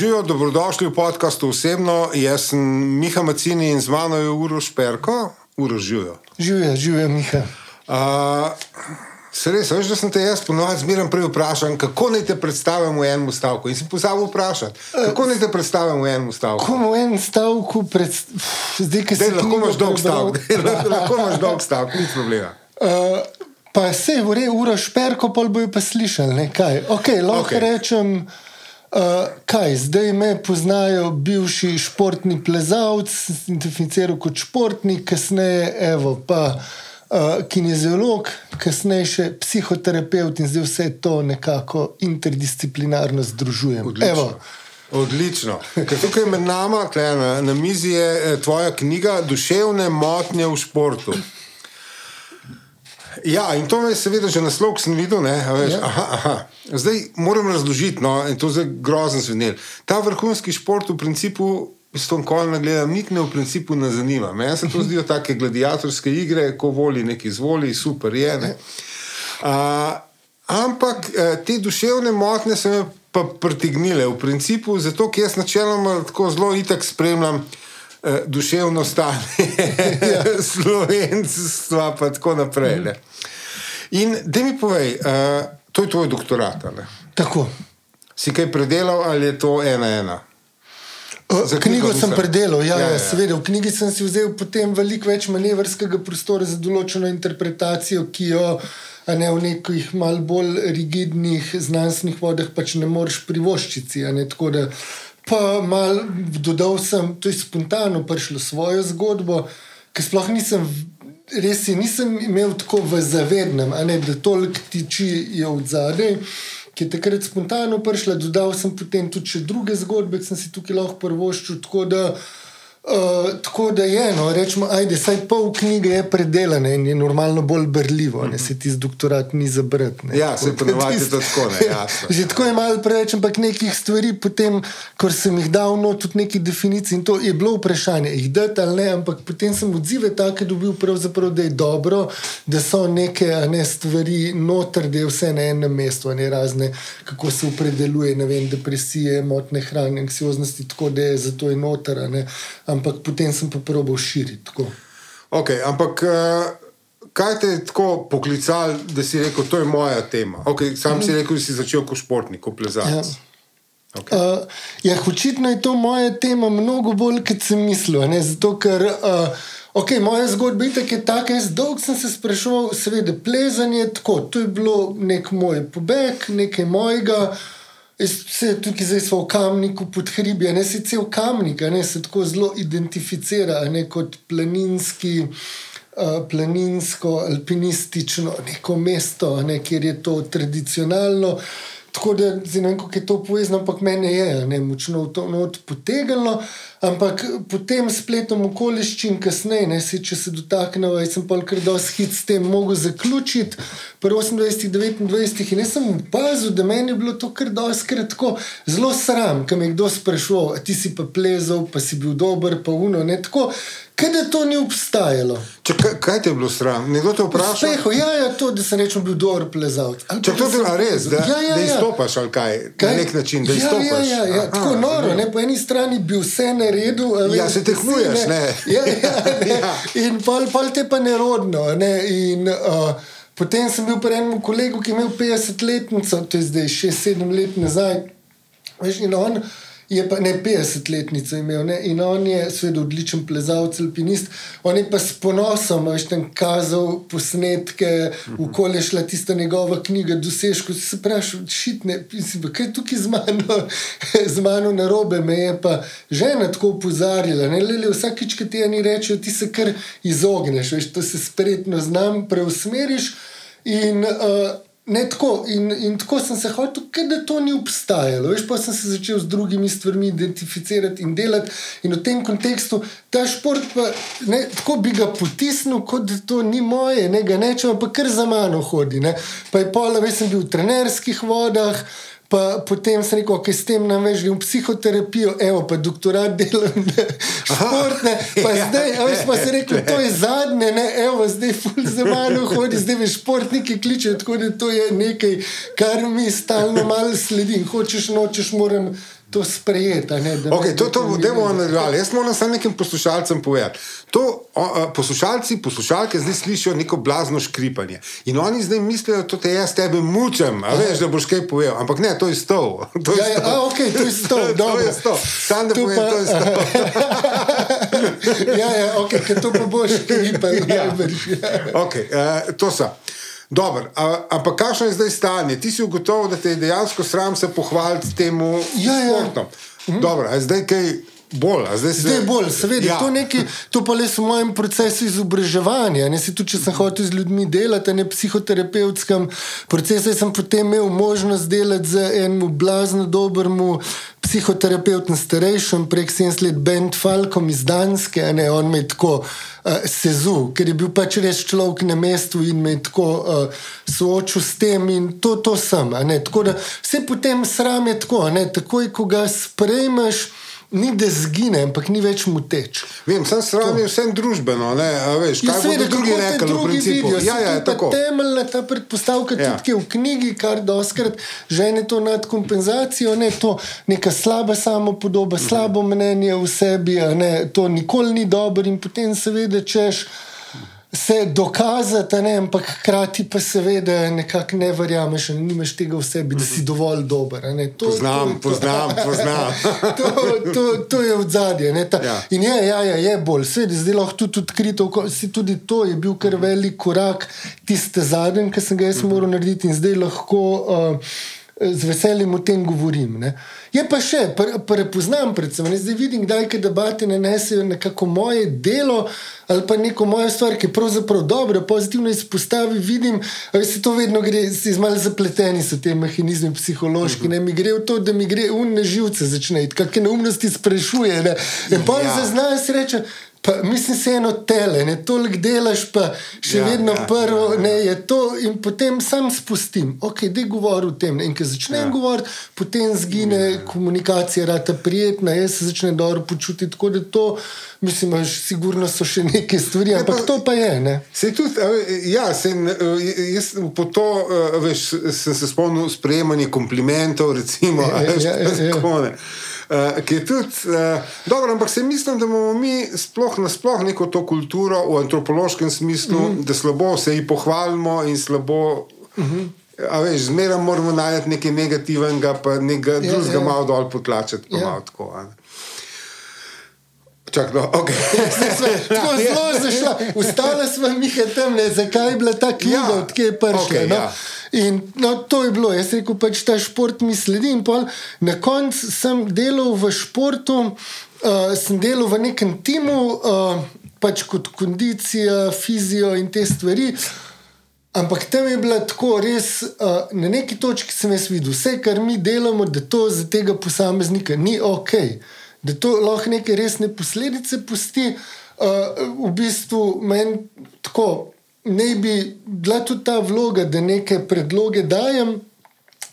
Živijo, dobrodošli v podkastu osebno. Jaz sem Miha Macini in z mano je Uroš Perko, Uroš živijo. Živijo, živijo, Miha. Uh, Res, veš, da sem te jaz ponovadi zmeraj prej vprašal, kako naj te predstavim v enem stavku. In si pozabil vprašati, kako naj te predstavim v enem stavku. Kako v enem stavku, pred... zdaj, ki se lahko imaš dolg stavek, lahko imaš dolg stavek, ni problema. Uh, pa se je, ure, ura šperko, pa bojo pa slišali, ne kaj. Okay, lahko okay. rečem. Uh, kaj, zdaj me poznajo bivši športni plezalci, identificiral kot športnik, kasneje, evo, pa uh, kineziolog, kasneje še psihoterapeut in zdaj vse to nekako interdisciplinarno združujem. Odlično. Odlično. Ker tukaj med nami, na, na mizi je eh, tvoja knjiga Duševne motnje v športu. Ja, in to je seveda že naslov, ki sem videl. Veš, ja. aha, aha. Zdaj moram razložiti, no, in to je grozen zvenel. Ta vrhunski šport v principu. S tom, ko ne gledam, nik ne v principu ne zanima. Meni se to zdijo take gladiatorske igre, ko voli neki izvoli, super je. Uh, ampak uh, te duševne motnje so me pa pritegnile v principu, zato ker jaz načeloma tako zelo itak spremljam uh, duševno stanje ja. slovenstva, pa tako naprej. Ne. In da mi povej, uh, to je tvoj doktorat. Ne? Tako. Si kaj predelal ali je to ena ena? Za knjigo, knjigo sem predelal, ja, ja, ja, ja. seveda. V knjigi sem si vzel potem veliko več manevrskega prostora za določeno interpretacijo, ki jo ne, v nekih mal bolj rigidnih znanstvenih vodah pač ne moreš privoščiti. Tako da pa mal dodal sem, to je spontano prišlo svojo zgodbo, ki sploh nisem. Res je, nisem imel tako v zavednem, ne, da toliko tiči je od zadaj, ki je takrat spontano prišla. Dodal sem potem tudi druge zgodbe, ki sem si tukaj lahko prvoščil. Tako da uh, Uh, tako da je, no, rečemo, ajde, saj pol knjige je predelane in je normalno bolj brljivo, ne se ti z doktorat ni zabrati. Ja, se ponovadi to tako ne. Že tako je malo preveč, ampak nekih stvari, potem, ko sem jih dal, no, tudi neki definiciji in to je bilo vprašanje, jih dati ali ne, ampak potem sem odzive take dobil, da je dobro, da so neke ne, stvari noter, da je vse na enem mestu, ne razne, kako se opredeluje, ne vem, depresije, motne hrane, anksioznosti, tako da je zato je noter ampak potem sem pa probil širiti. Okay, ampak uh, kaj te je tako poklical, da si rekel, to je moja tema? Okay, sam mm. si rekel, da si začel kot športnik, kot plezalec. Ja. Okay. Uh, ja, očitno je to moja tema, mnogo bolj kot sem mislil. Ne? Zato, ker uh, okay, moja zgodba je taka, jaz dolgo sem se sprašoval, seveda, plezanje je tako. To je bilo nek moj pobeg, nekaj mojega. Vse tukaj zdaj smo v kamniku pod hribje, ne se cel kamnik, ne se tako zelo identificira ne, kot planinski, uh, planinsko, alpinistično neko mesto, ne, kjer je to tradicionalno. Tako da ne vem, kako je to povezano, ampak meni je ne, močno v to not potegnilo. Ampak potem spletom okoliščin, kasneje, ne, se, če se dotaknemo, jaz sem pa kar dosti hit s tem mogel zaključiti. Pri 28, 29 in jaz sem opazil, da meni je bilo to kar dosti kratko, zelo sram, kam je kdo sprašoval, ti si pa plezal, pa si bil dober, pa uno. Ne, tako, Kaj da to ni obstajalo? Če, kaj, kaj te je bilo sram? Nekdo te vpraša? Speho, ja, ja, to, da sem rečem bil dober plezalec. Če to je res, da, ja, ja, da ja. izstopaš ali kaj, kaj? na nek način, da ja, izstopaš. Ja, ja, ja. Aha, tako noro, ne? po eni strani bi vse naredil. Ja, se tekmuješ, ne. ne. Ja, ja, ne. ja. In pol, pol te pa nerodno. Ne? In, uh, potem sem bil pri enem kolegu, ki je imel 50 letnico, to je zdaj 6-7 let nazaj. Veš, in on je pa ne 50-letnico imel ne? in on je seveda odličen plezalec, alpinist. On je pa s ponosom, veš, kazal posnetke, v kol je šla tista njegova knjiga, dosežko se vprašal, šitne, kaj je tukaj z mano, z mano na robe, me je pa žena tako upozarjala. Vsakič, ki ti eni rečejo, ti se kar izogneš, veš, to se spretno znam, preusmeriš. In uh, Ne, tako, in, in tako sem se hotel, da to ni obstajalo. Veš, pa sem se začel z drugimi stvarmi identificirati in delati. In v tem kontekstu ta šport, pa, ne, tako bi ga potisnil, kot da to ni moje, ne ga nečem, pa kar za mano hodi. Ne. Pa je pol, veš, sem bil v trenerskih vodah. Pa potem sem rekel, da s tem nam vežem psihoterapijo, evo pa doktorat delam, športne. Pa ja, zdaj, veš, pa si rekel, to je zadnje, ne, evo, zdaj ful za mano hodi, zdaj me športniki kličejo, tako da to je nekaj, kar mi stalno malo sledim. Hočeš, nočeš, moram to sprejeti. Okay, to to bomo nadaljevali. Jaz moram samo nekim poslušalcem povedati. To, o, o, poslušalci, poslušalke zdaj slišijo neko blazno škripanje. In oni zdaj mislijo, da te jaz tebe mučem, veš, da boš kaj povedal. Ampak ne, to je stol. To je ja, stol. Ja, a, okay, to je stol. to je stol. Sam da povem, pa... to je stol. ja, ja, ok, ker to pa boš škripal. ja. okay, uh, to so. Dobro, ampak kakšno je zdaj stanje? Ti si ugotovil, da te je dejansko sram se pohvaliti temu ja, ja. športom. Mhm. Dobro, zdaj kaj. Bolj, zdaj, se... zdaj bolj, seveda. Ja. To, neki, to pa le v mojem procesu izobraževanja. Ne si tudi, če sem hotel z ljudmi delati, ne psihoterapevtskem procesu, sem potem imel možnost delati z enim blazno dobrim psihoterapeutom, starejšim, prek 70 let, Bent Falkom iz Danske, ne on me tako uh, sezu, ker je bil pač res človek na mestu in me tako uh, soočil s tem in to, to sem. Tako da vse potem sram je tako, ne? takoj, ko ga sprejmeš ni da zgine, ampak ni več muteč. Vem, sem sram je vsem družbeno, ne veš, kaj se drugi rekli, v principu. Vidijo, ja, ja, tako. Temeljna ta predpostavka ja. tudi v knjigi, kar doskrat žene to nad kompenzacijo, ne to neka slaba samopodoba, mhm. slabo mnenje v sebi, ne, to nikoli ni dobro in potem seveda češ se dokazati, ne, ampak hkrati pa seveda nekako ne verjameš, da nimaš tega v sebi, da si dovolj dober. To, poznam, to, poznam, to, poznam. to, to, to je v zadnje. Ja. In je, ja, ja, je bolj, seveda, zdaj lahko tudi odkrito. Tudi to je bil kar velik korak, tiste zadnje, ki sem ga jaz moral narediti in zdaj lahko. Uh, z veseljem o tem govorim. Ne. Je pa še, prepoznam, predvsem, ne zdaj vidim, da je debate nanesejo nekako moje delo ali pa neko mojo stvar, ki je pravzaprav dobro, pozitivno izpostavi. Vidim, da se to vedno gre, si zmal zapleteni so te mehanizme psihološki. Ne mi gre v to, da mi gre umne živce začnejo, kakšne neumnosti sprašuje. Ne. In pa jim ja. zaznajo srečo. Pa, mislim, se eno tele, ne toliko delaš, pa še ja, vedno ja, prvo, ja, ja. ne je to, in potem sam spustim. Ok, da govorim o tem. Ne? In ko začnem ja. govoriti, potem zgine ja. komunikacija, rata prijetna, jaz se začnem dobro počutiti. Tako da to, mislim, da sigurno so še neke stvari, ampak to pa je. Se tudi, ja, sem, jaz po to, veš, sem se spomnil sprejemanja komplimentov, recimo, ja, ja, ja, ja, ja uh, ki je tudi uh, dobro, ampak se mislim, da imamo mi sploh nasplošno neko to kulturo v antropološkem smislu, mm -hmm. da slabo se jih pohvalimo in slabo. Mm -hmm. A veš, zmeraj moramo najti nekaj negativnega, pa nekaj ja, drugega ja. malo dol potlačiti. Ja. Čak, no, okay. Tako zelo zašla. Ustala smo mi tam, ne, zakaj je bila ta knjiga, ja. odkje je prišla. Okay, no? ja. In no, to je bilo, jaz rekel, pač ta šport mi sledi. Na koncu sem delal v športu, uh, sem delal v nekem timu, uh, pač kot kondicija, fizijo in te stvari. Ampak tam je bilo tako, res uh, na neki točki sem jaz videl, vse, kar mi delamo, da to za tega posameznika ni ok, da to lahko neke resne posledice pusti. Uh, v bistvu meni tako ne bi bila tudi ta vloga, da neke predloge dajem,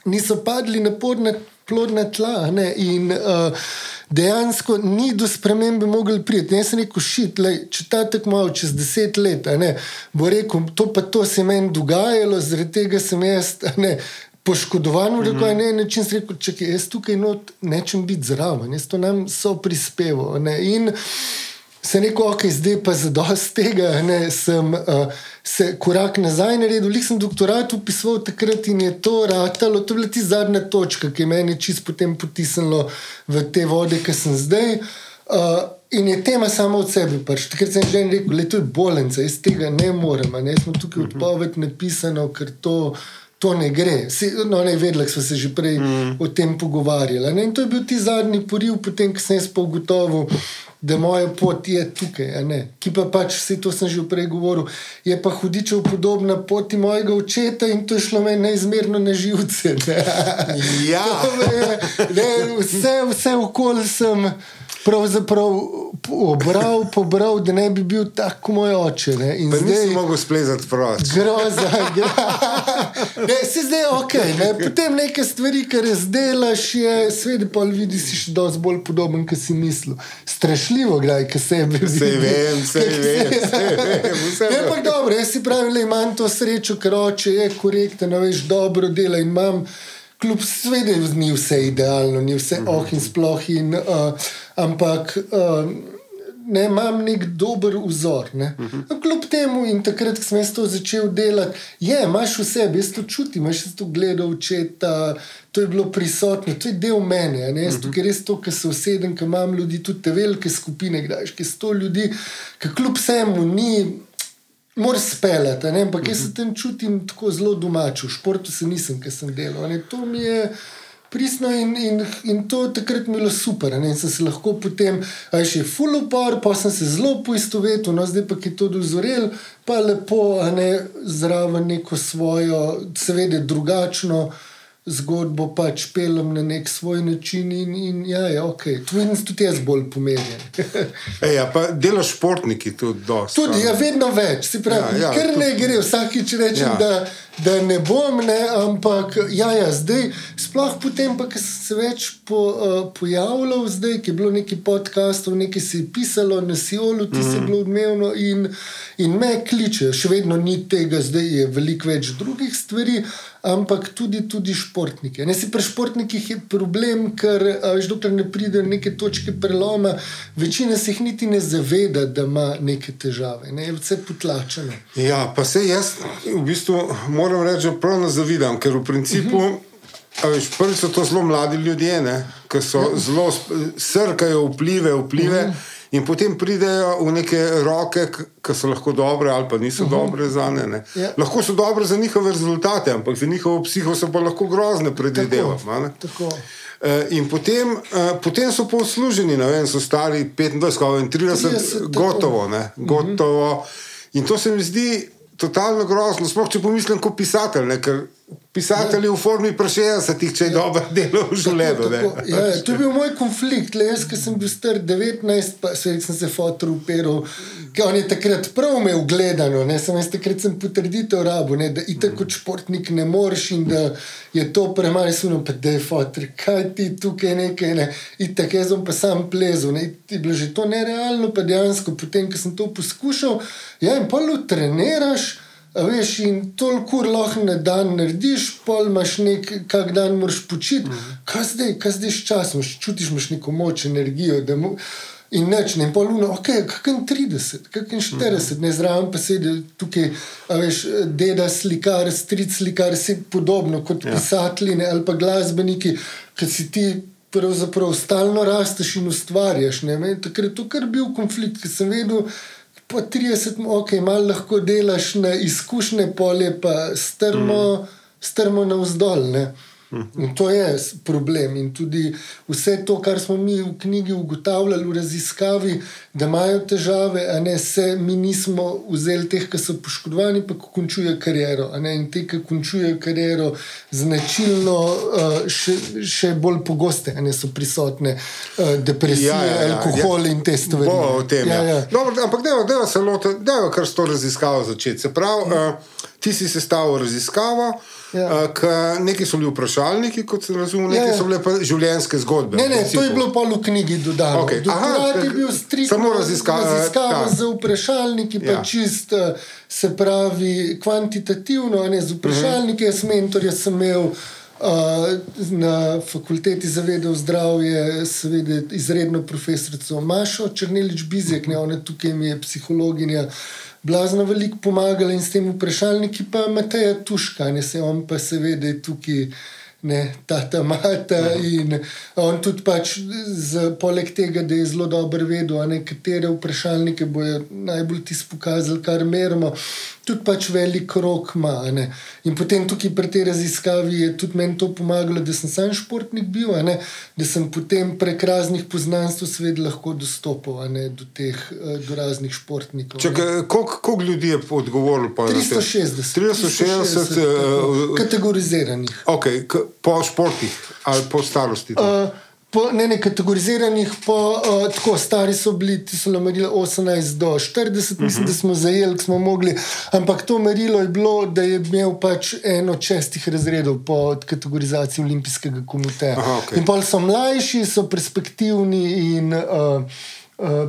niso padli na podne, plodne tla. Ne? In uh, dejansko ni do spremembe mogli priti. Jaz sem rekel, šit, lej, če ta tako malo čez deset let, bo rekel, to pa to se meni dogajalo, zaradi tega sem jaz. Ne, Poškodovan, mm -hmm. ne, nečem si rekel, če jaz tukaj not, nečem biti zraven, jaz to nam so prispeval. In se rekel, ok, zdaj pa za dosti tega, ne, sem uh, se korak nazaj naredil. Lik sem doktorat upisoval takrat in je to ratalo, to je bila ti zadnja točka, ki je meni čist potem potisnilo v te vode, ki sem zdaj. Uh, in je tema samo od sebe. Pač. Takrat sem že rekel, da je to bolenca, jaz tega ne morem. Ne smo tukaj odpoved napisano, ker to. To ne gre. Si, no, ne vedela, smo se že prej mm. o tem pogovarjali. In to je bil ti zadnji poriv, potem, ko sem jaz pa ugotovil, da moja pot je tukaj, ki pa pač vse to sem že prej govoril. Je pa hudičev podobna poti mojega očeta in to je šlo meni neizmerno na živce. Ne. Ja, je, ne, vse, vse okoli sem pravzaprav obral, pobral, da ne bi bil tako moj oče. Ne. In pa zdaj nisem mogel splezati proč. Groza, ne, si zdaj ok. Ne. Potem neke stvari, kar razdelaš, je svet, pa vidiš, si še dosti bolj podoben, kot si mislil. Strašljivo, gledaj, kaj se je. Vse vem, vse vem. vse vem. Ampak dobro, jaz si pravim, da imam to srečo, ker oče je korekten, veš, dobro dela in imam kljub svetu, ni vse idealno, ni vse oh in sploh. In, uh, ampak. Uh, ne, imam nek dober vzor. Ne. Uh -huh. Kljub temu, in takrat, ko sem to začel delati, je, imaš vse, jaz to čutim, imaš to gledal, očeta, to je bilo prisotno, to je del mene. Jaz uh -huh. tukaj res to, ker se usedem, ker imam ljudi, tudi te velike skupine, kdaj, ki so ljudi, ki kljub vsemu ni. Moraš speljati, ampak jaz se tam čutim tako zelo domač, v športu se nisem, ker sem delal. Ne. To mi je pristno in, in, in to takrat mi je bilo super. Ne? In sem se lahko potem, aj še full upor, pa sem se zelo poistovetil, no zdaj pa je to dozorel, pa lepo, a ne zraven neko svojo, seveda drugačno zgodbo pač pelem na nek svoj način. In, in ja, je ok, tu je tudi jaz bolj pomemben. ja, pa delo športniki tudi dosti. Tudi, ja, vedno več. Pravi, ja, ja, ker ne gre, vsakič rečem, ja. da, da ne bom, ne, ampak ja, ja, zdaj, sploh potem, pa, ki sem se več po, uh, pojavljal, zdaj, ki je bilo nekaj podkastov, nekaj se je pisalo na Siolu, ti mm -hmm. je bilo odmevno in, in me kličejo, še vedno ni tega, zdaj je veliko več drugih stvari ampak tudi, tudi športnike. Ne, pri športnikih je problem, ker veš, dokler ne pride neke točke preloma, večina se jih niti ne zaveda, da ima neke težave, ne, je vse potlačeno. Ja, pa se jaz v bistvu moram reči, da prav ne zavidam, ker v principu. Uh -huh. Veš, prvi so to zelo mladi ljudje, ki so ja. zelo srkajo vplive, vplive. Uh -huh. In potem pridejo v neke roke, ki so lahko dobre ali pa niso uh mhm. -huh. dobre za ne. ne. Ja. Lahko so dobre za njihove rezultate, ampak za njihovo psiho so pa lahko grozne predvidevati. Uh, in potem, uh, potem so posluženi, ne vem, so stari 25, 30, gotovo. Ne, mhm. gotovo. Uh -huh. In to se mi zdi totalno grozno, sploh če pomislim kot pisatelj. Ne, pisatelji v formi se ti če je dobro delo v življenju. Ja, to je bil moj konflikt, le jaz, ki sem bil star 19, pa se, sem se fotor uperal, ki on je takrat prav me ugledano, ne sem jaz takrat sem potrditev rabu, ne, da itak kot športnik ne moreš in da je to premaj suno, pa da je fotor, kaj ti tukaj nekaj, ne, itak jaz sem pa sam plezel, ne, ti je bilo že to nerealno, pa dejansko potem, ko sem to poskušal, ja, in pa lu treniraš, Veš, in toliko lahko na dan narediš, pol imaš nek, kak dan moraš počiti. Mm. Kaj zdaj, kaj zdaj s časom, čutiš imaš neko moč, energijo. Mo in neč, ne pol luno, ok, kakšen 30, kakšen 40, mm. ne zraven pa sedi tukaj, veš, deda slikar, stric slikar, vse podobno kot ja. pisatelji ali pa glasbeniki, ki si ti. Pravzaprav stalno rasteš in ustvarjaš. Takrat je to kar bil konflikt, ki sem vedel, po 30, ok, malo lahko delaš na izkušnje polje, pa strmo, mm. strmo navzdol. Ne? In to je problem. In tudi vse to, kar smo mi v knjigi ugotavljali, v raziskavi, da imajo težave, a ne se mi nismo vzeli teh, ki so poškodovani, pa ko končujejo kariero. In te, ki končujejo kariero, značilno uh, še, še bolj pogoste, a ne so prisotne uh, depresije, ja, ja, ja, alkohol ja. in te stvari. Tem, ja, ja. Ja. Dobro, ampak da se loto, da je kar s to raziskavo začeti. Se pravi, uh, ti si sestavil raziskavo. Ja. Uh, neki so bili vprašalniki, kot se razume, neki ja, ja. so bile pa življenjske zgodbe. Ne, ne, to je bilo pa v knjigi dodano. Okay. Aha, je bil striktno samo raziskava, raziskava ja. z vprašalniki, pa ja. čist, eh, se pravi, kvantitativno, ne z vprašalniki. Uh -huh. Jaz mentor sem imel. Uh, na fakulteti za vedo zdravje, seveda, izredno profesorico Mašo Črnilič Bizek, ne ona tukaj mi je psihologinja. Blazno veliko pomagali in s tem vprašalniki, pa Mateja Tuška, ne se on pa seveda tukaj ne, ta ta mata. In on tudi pač, z, poleg tega, da je zelo dobro vedel, katere vprašalnike bojo najbolj ti spokazali, kar merimo, tudi pač velik rok ima. In potem tukaj pri tej raziskavi je tudi meni to pomagalo, da sem sam športnik bil, da sem potem prek raznih poznanstv svet lahko dostopal do teh eh, do raznih športnikov. Koliko ljudi je odgovorilo? 360. 360, 360 uh, kategoriziranih. Okay, po športih ali po starosti? Uh, po, ne, ne, kategoriziranih, po, uh, tako stari so bili, ti so merili 18 do 40, mislim, uh -huh. da smo zajeli, smo mogli. Ampak to merilo je bilo, da je imel pač eno od šestih razredov po kategorizaciji Olimpijskega komiteja. Aha, okay. In pa so mlajši, so perspektivni in. Uh,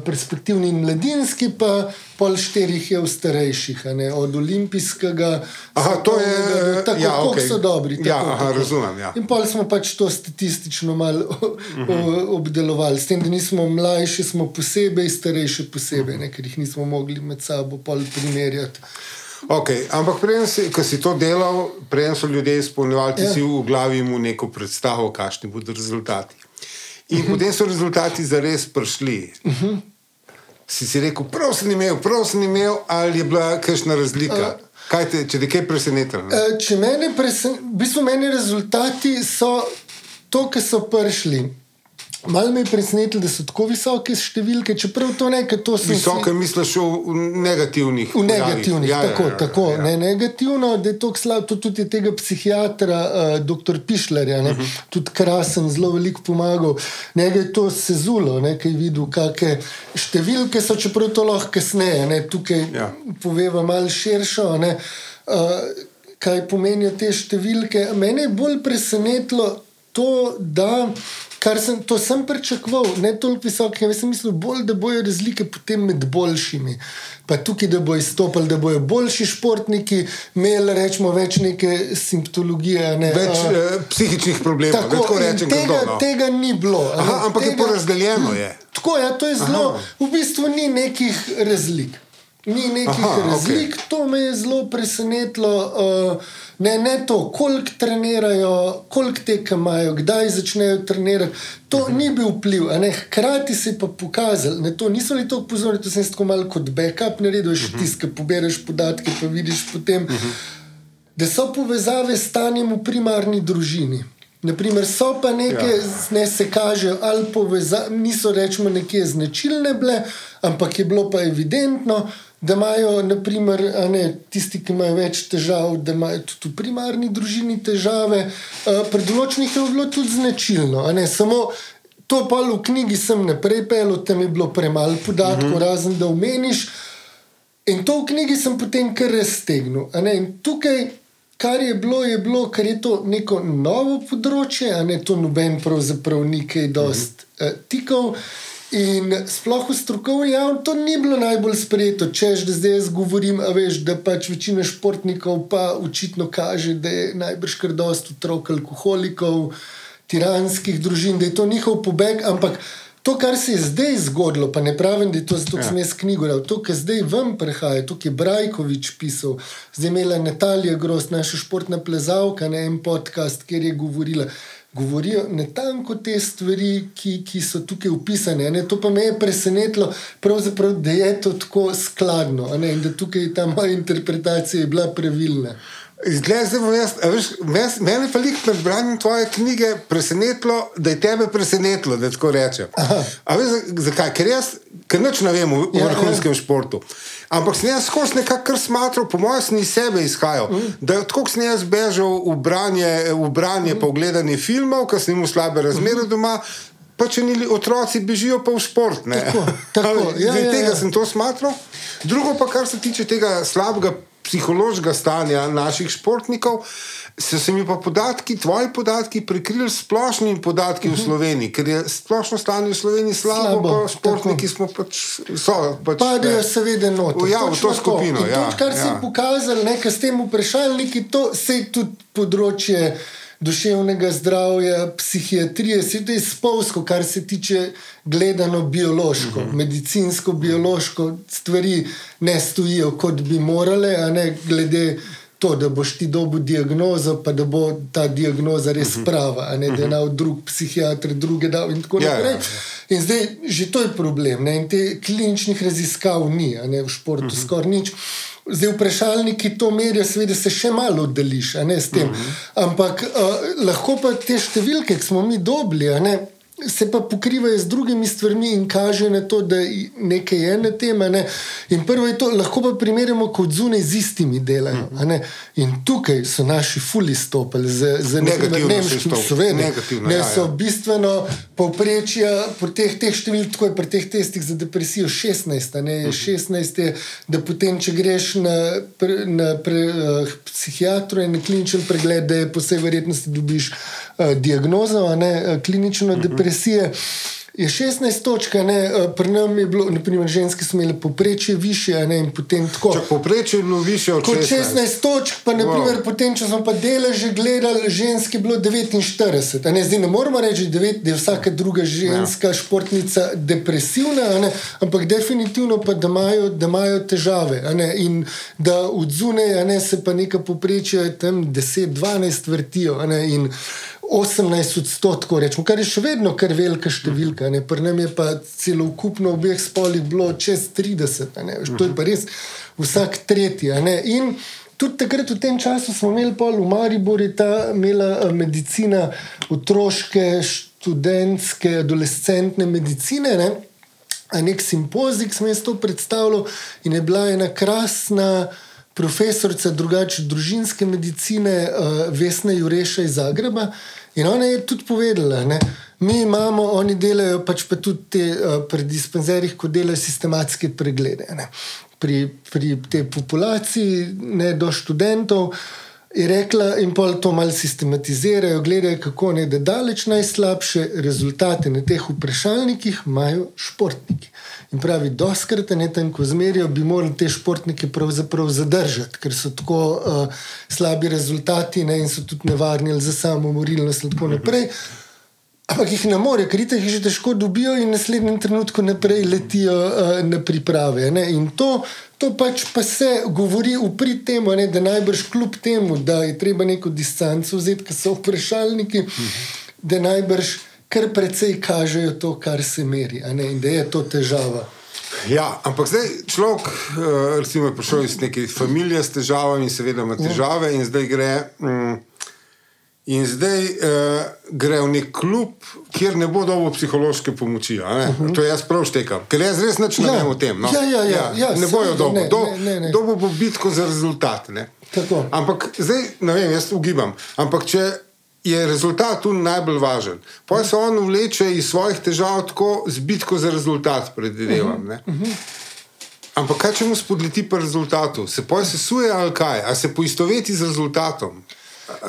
perspektivni in mladinski, pa pol štirih je v starejših, od olimpijskega. Aha, to je tako, ja, okay. so dobri. Ja, tako, aha, tako. razumem. Ja. In pol smo pač to statistično malo uh -huh. obdelovali, s tem, da nismo mlajši, smo posebej, starejši posebej, ne, ker jih nismo mogli med sabo primerjati. Okay, ampak, si, ko si to delal, prej so ljudje izpolnjevali, ti ja. si v glavi imel neko predstavo, kakšni bodo rezultati. In -huh. potem so rezultati zares prišli. Uh -huh. Si si rekel, prav sem imel, prav sem imel, ali je bila kakšna razlika? Uh, kaj te, če te kaj preseneča? Uh, če meni preseneča, v bistvu meni rezultati so to, kar so prišli. Malo me je presenetilo, da so tako visoke številke, čeprav to ne, to so. Visoke, si... misliš, v negativnih. V negativnih, ja, tako, ja, ja, tako ja. ne negativno, da je to slabo. To tudi tega psihiatra, uh, dr. Pišlerja, uh mhm. -huh. tudi krasen, zelo veliko pomagal. Nekaj je to sezulo, nekaj videl, kakšne številke so, čeprav to lahko kasneje, ne, tukaj ja. poveva malo širšo. Ne, uh, kaj pomenijo te številke? Mene je bolj presenetilo to, da kar sem, sem pričakoval, ne toliko visoke, jaz sem mislil, bolj, da bojo razlike potem med boljšimi. Pa tukaj, da bojo izstopili, da bojo boljši športniki imeli rečemo, več neke simptologije. Ne, več uh, uh, psihičnih problemov, tako, tako rečem, tega, kdo, no. tega ni bilo. Aha, ampak tega, je porazdeljeno. Je. Tako je, ja, to je zelo, Aha. v bistvu ni nekih razlik. Ni nekih Aha, razlik, okay. to me je zelo presenetilo. Uh, Ne, ne to, koliko trenirajo, koliko teka imajo, kdaj začnejo trenirati. To uh -huh. ni bil vpliv, hkrati se je pa pokazal, da to niso bili tako pozorni, to sem tako malo kot backup naredil, še uh -huh. tiskaj, pobereš podatke, pa vidiš potem, uh -huh. da so povezave s stanjem v primarni družini. Naprimer, so pa neke, ja. ne se kažejo, ali povezave, niso rečemo nekje značilne bile, ampak je bilo pa evidentno da imajo, naprimer, ne, tisti, ki imajo več težav, da imajo tudi v primarni družini težave. Pri določenih je bilo tudi značilno. Samo to pa v knjigi sem naprej pel, tam je bilo premalo podatkov, uh mhm. -huh. razen da omeniš. In to v knjigi sem potem kar raztegnil. In tukaj. Kar je bilo, je bilo, ker je to neko novo področje, a ne to noben, pravzaprav, nekaj dost mm -hmm. uh, tikov. In sploh v strokovni javnosti to ni bilo najbolj sprejeto. Če že zdaj jaz govorim, veš, da pač večina športnikov pa očitno kaže, da je najbrž kar dost otrok alkoholikov, tiranskih družin, da je to njihov pobeg. Ampak to, kar se je zdaj zgodilo, pa ne pravim, da je to zato, ker ja. sem jaz knjigo rekel, to, kar zdaj vam prihaja, to, kar je Brajkovič pisal, zdaj imela Natalija Gross, naša športna plezalka, na en podcast, kjer je govorila govorijo ne tanko te stvari, ki, ki so tukaj upisane. Ne? To pa me je presenetilo, da je to tako skladno ne? in da tukaj ta moja interpretacija je bila pravilna. Mene je pa jih med branjem tvoje knjige presenetilo, da je tebe presenetilo, da tako rečem. Zakaj? Ker jaz, ker noč ne vem v ja, ja. vrhunskem ja. športu. Ampak sem jaz skozi nekako smatral, po mojem, sem iz sebe izhajal. Mm. Da tako, sem jaz bežal v branje, v branje mm. pa v gledanje filmov, ker sem imel slabe razmere mm. doma. Pa če ni otroci, bežijo pa v šport. Tako, tako, ja, ja, tega ja. sem to smatral. Drugo pa, kar se tiče tega slabega psihološkega stanja naših športnikov so se mi pa podatki, tvoji podatki, prekrili s splošnimi podatki uh -huh. v mhm. Sloveniji, ker je splošno stanje v Sloveniji slabo, slabo pa športniki tako. smo pač. pač Padajo, seveda, noter. Ja, v to skupino. Ja, tudi, kar ja. si pokazal, nekaj s tem vprašalniki, to se je tudi področje. Duševnega zdravja, psihiatrije, vse to je spolsko, kar se tiče gledano biološko, mhm. -huh. medicinsko, biološko, stvari ne stojijo, kot bi morale, a ne glede to, da boš ti dobil diagnozo, pa da bo ta diagnoza res mhm. prava, ne da je na drug psihiatr, druge da in tako ja, naprej. Ja, ja. In zdaj že to je problem. Ne? In te kliničnih raziskav ni, ne v športu uh mhm. -huh. skoraj nič. Zdaj, vprašalniki to merijo, seveda se še malo oddališ, ne s tem. Uh mhm. -huh. Ampak uh, lahko pa te številke, ki smo mi dobili, ne se pa pokrivajo z drugimi stvarmi in kaže na to, da nekaj je na tem. Ne? In prvo je to, lahko pa primerjamo kot zunaj z istimi delajo. In tukaj so naši fuli stopili z nemškim slovenom. Ne ja, so ja. bistveno povprečja po teh, teh številkah, tako je pri teh testih za depresijo 16. Ne? 16 je, da potem, če greš na, na pre, uh, psihiatru in na kliničen pregled, da je po vsej verjetnosti dobiš diagnozo, ne, uh, klinično uh mhm. -huh. depresijo depresije. je 16 točk, ne, eh, pri nam je bilo, naprimer, ženske smo imeli poprečje više, ne, in potem tako. Če poprečje je bilo više od 16. 16 točk, pa naprimer, wow. potem, če smo pa deleže gledali, ženske je bilo 49. Ne, zdaj ne moramo reči, devet, da je vsaka druga ženska ja. športnica depresivna, ne, ampak definitivno pa, da imajo, da imajo težave. Ne, in da od zunaj se pa neka poprečja tam 10-12 vrtijo. Ne, 18 odstotkov, rečemo, kar je še vedno kar velika številka. Pri nam je pa celo ukupno obeh spolih bilo čez 30, to je pa res vsak tretji. In tudi takrat, v tem času, smo imeli pol v Mariboru, ta imela eh, medicina, otroške, študentske, adolescentne medicine. Ne? Nek simpozij, ki sem jaz to predstavljal, in je bila ena krasna profesorica drugače družinske medicine, uh, Vesna Jureša iz Zagreba. In ona je tudi povedala, da mi imamo, oni delajo pač pa tudi te, uh, pri dispenzerjih, ko delajo sistematske preglede. Ne. Pri, pri tej populaciji, ne do študentov, je rekla, in pa to malo sistematizirajo, gledajo, kako ne da daleč najslabše rezultate na teh vprašalnikih imajo športniki. In pravi, doskrat ne tam, ko zmerijo, bi morali te športnike pravzaprav zadržati, ker so tako uh, slabi rezultati ne, in so tudi nevarni za samo morilnost in tako naprej. Ampak jih ne more, ker jih že težko dobijo in v naslednjem trenutku naprej letijo uh, na priprave. Ne. In to, to pač pa se govori v prid temu, ne, da najbrž kljub temu, da je treba neko distanco vzeti, ker so vprašalniki, da najbrž kar precej kažejo to, kar se meri, in da je to težava. Ja, ampak zdaj človek, eh, recimo, je prišel iz neke družine s težavami seveda ima težave, in zdaj gre. Mm, In zdaj uh, gre v nek klub, kjer ne bo dobil psihološke pomoči. Uh mhm. -huh. To jaz prav štekam, ker jaz res ne vem o tem. No. Ja, ja, ja, ja, ne bojo dobil, dobil bo bitko za rezultat. Ampak zdaj, ne vem, jaz ugibam. Ampak če je rezultat tu najbolj važen. Pa se on vleče iz svojih težav tako z bitko za rezultat, predvidevam. Uh -huh. uh -huh. Ampak kaj če mu spodleti po rezultatu? Se poje se suje ali kaj? Ali se poistoveti z rezultatom?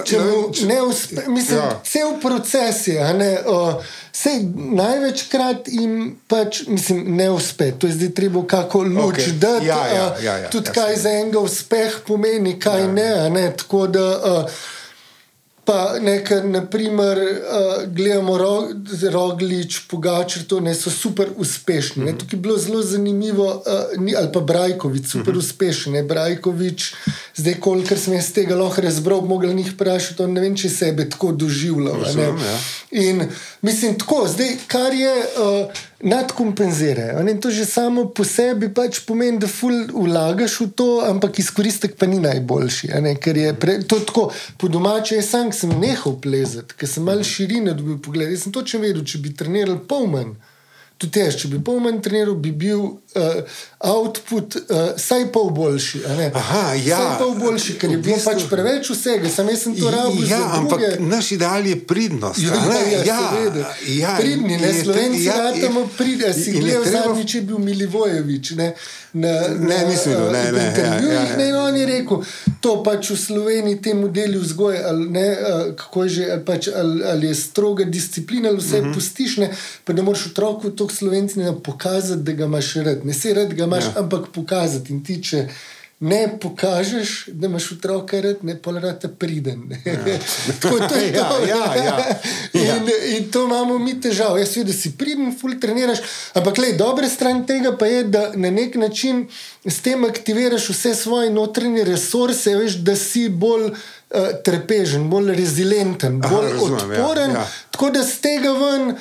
Če mu ne uspe, mislim, ja. cel proces je, ne, uh, sej, največkrat jim pač, mislim, ne uspe. To je zdaj treba kako luč okay. dati. Ja, ja, ja, ja, tudi ja, kaj za enega uspeh pomeni, kaj ja. ne. ne tako da. Uh, Pa nekaj, naprimer, uh, gledamo ro, roglič, pogačer, to ne so super uspešni. Mm -hmm. Tukaj je bilo zelo zanimivo, uh, ni, ali pa Brajkovič, super mm -hmm. uspešen. Brajkovič, zdaj, kolikor sem jaz tega lahko razbral, mogel njih vprašati, ne vem, če sebe tako doživljal. Ja. In mislim, tako, zdaj, kar je. Uh, nadkompenzirajo. In to že samo po sebi pač pomeni, da ful vlagaš v to, ampak izkoristek pa ni najboljši. Ker je pre, to tako, po domače, jaz sam sem nehal plezati, ker sem mal širine dobil pogled. Jaz sem točno vedel, če bi treniral pol manj tudi jaz, če bi pol manj treniral, bi bil uh, output uh, vsaj pol boljši. Aha, ja. Pol boljši, ker je bilo bistvu... pač preveč vsega, sem jaz sem to rabil. Ja, ampak naš ideal je pridnost. Ja, ja, ja, ja, Pridni, ne, slovenci ja, ratamo pridni. Si gledal treba... zadnji, če je bil Milivojevič. Ne, na, ne, nisem videl, ne, ne. Ja, ja, ja. ne, on je rekel, to pač v Sloveniji temu delu vzgoje, ali, ne, kako je že, ali, pač, ali, ali je stroga disciplina, ali vse uh mhm. -huh. pustiš, ne, pa ne moreš otroku to slovenci ne pokazati, da ga imaš rad. Ne se rad ga imaš, ja. ampak pokazati. In ti, če ne pokažeš, da imaš otroka rad, ne pa rad priden. Ja. Tako to je. ja, ja, ja. In, ja. in to imamo mi težavo. Jaz vidim, da si priden, ful treniraš. Ampak le, dobra stran tega pa je, da na nek način s tem aktiviraš vse svoje notranje resurse, veš, da si bolj. Uh, trpežen, bolj rezilenten, bolj Aha, razumem, ja, odporen, ja, ja. tako da z tega ven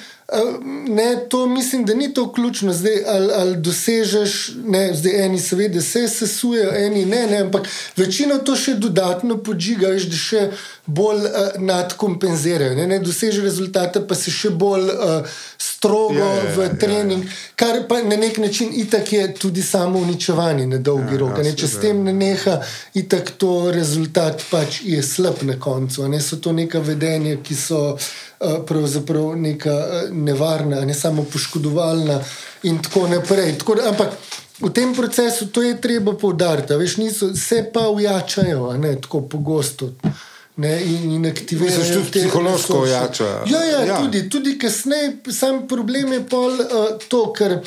Ne, to mislim, da ni to ključno, zdaj, ali, ali dosežeš, ne, zdaj eni seveda se sesujejo, eni ne, ne, ampak večino to še dodatno podžiga, veš, da še bolj uh, nadkompenzirajo. Ne, ne dosežeš rezultate, pa se še bolj uh, strogo ja, ja, v ja, trening, ja, ja. kar pa na nek način itak je tudi samo uničevanje na dolgi ja, rok. Ja, če s tem ne neha, itak to rezultat pač je slab na koncu. Ne, so to neka vedenja, ki so. Eh, pravzaprav neka eh, nevarna, ne samo poškodovalna, in tako naprej. Tako ampak v tem procesu to je treba poudariti, veš, niso, se pa ujačajo, ne tako pogosto. Ne, in, in aktivirajo se tudi psihološko ojača. Ja, ja, ja. tudi, tudi kasneje, sam problem je pol uh, to, ker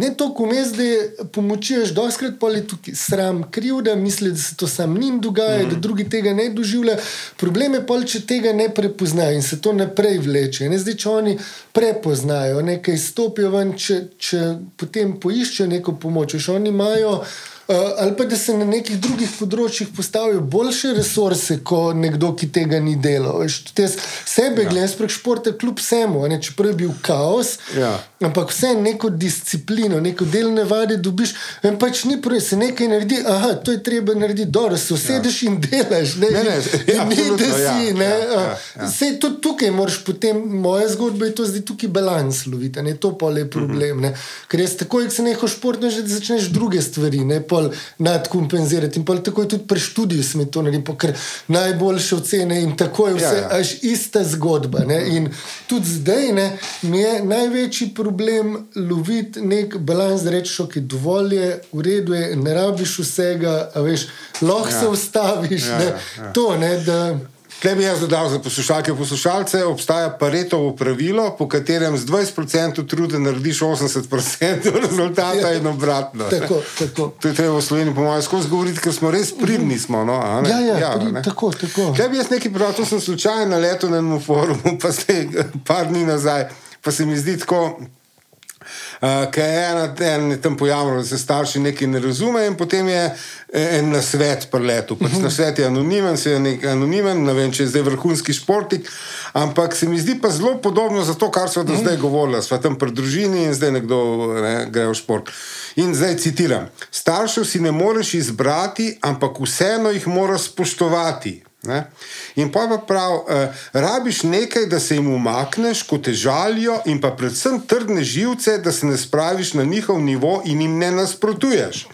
ne toliko vmes, da pomočiš, doskrat pa je tukaj sram, kriv, da misli, da se to sam njim dogaja, mm. da drugi tega ne doživljajo. Problem je pol, če tega ne prepoznajo in se to naprej vleče. Ne, zdaj, če oni prepoznajo, nekaj stopijo ven, če, če potem poiščejo neko pomoč, še oni imajo. Uh, ali pa da se na nekih drugih področjih postavijo boljše resurse kot nekdo, ki tega ni delal. Sebe ja. gledam prek športa, kljub vsemu, čeprav je bil kaos, ja. ampak vse neko disciplino, neko delovne vade dobiš. In pač ni prav, se nekaj naredi, aha, to je treba narediti, dobro, se usedeš ja. in delaš. Ne, ne, ne, ja, ni, da si. Ja, ne, ja, ja, ja. Vse to tukaj moraš potem, moja zgodba je to zdaj tukaj balans loviti, to pa je problem. Mm -hmm. Ker jaz takoj, ko se neko športno že začneš druge stvari. Ne, pol nadkompenzirati. In tako je tudi pri študiju, smo to naredili, ker najboljše ocene in tako je vse, ja, ja. až ista zgodba. Ne? In tudi zdaj ne, mi je največji problem loviti nek balans, da rečeš, ok, dovolj je, v redu je, ne rabiš vsega, veš, lahko ja. se ustaviš. Ja, ja, ja. To, ne, da, Kaj bi jaz dodal za poslušalke in poslušalce? Obstaja paretovo pravilo, po katerem z 20% truda narediš 80% rezultata in obratno. Tako, tako. To je treba v Sloveniji, po mojem, skozi govoriti, ker smo res pridni. Smo, no, ja, ja, ja prid, tako, tako. Kaj bi jaz nekaj prebral, to sem slučajno na letu na enem forumu, pa ste par dni nazaj, pa se mi zdi tako. Uh, Ker je ena, en tam pojavljeno, da se starši nekaj ne razumejo, in potem je eh, en na svet preletel. Pač uh -huh. Na svet je anonimen, se je nekaj anonimen, ne vem, če je zdaj vrhunski športnik, ampak se mi zdi pa zelo podobno za to, kar smo do uh -huh. zdaj govorili. Sva tam pri družini in zdaj nekdo ne, gre v šport. In zdaj citiram: Staršev si ne moreš izbrati, ampak vseeno jih moraš spoštovati. Ne? In pa pa prav, uh, rabiš nekaj, da se jim umakneš, ko te žalijo, in pa predvsem trdne živce, da se ne spraviš na njihov nivo in jim ne nasprotuješ.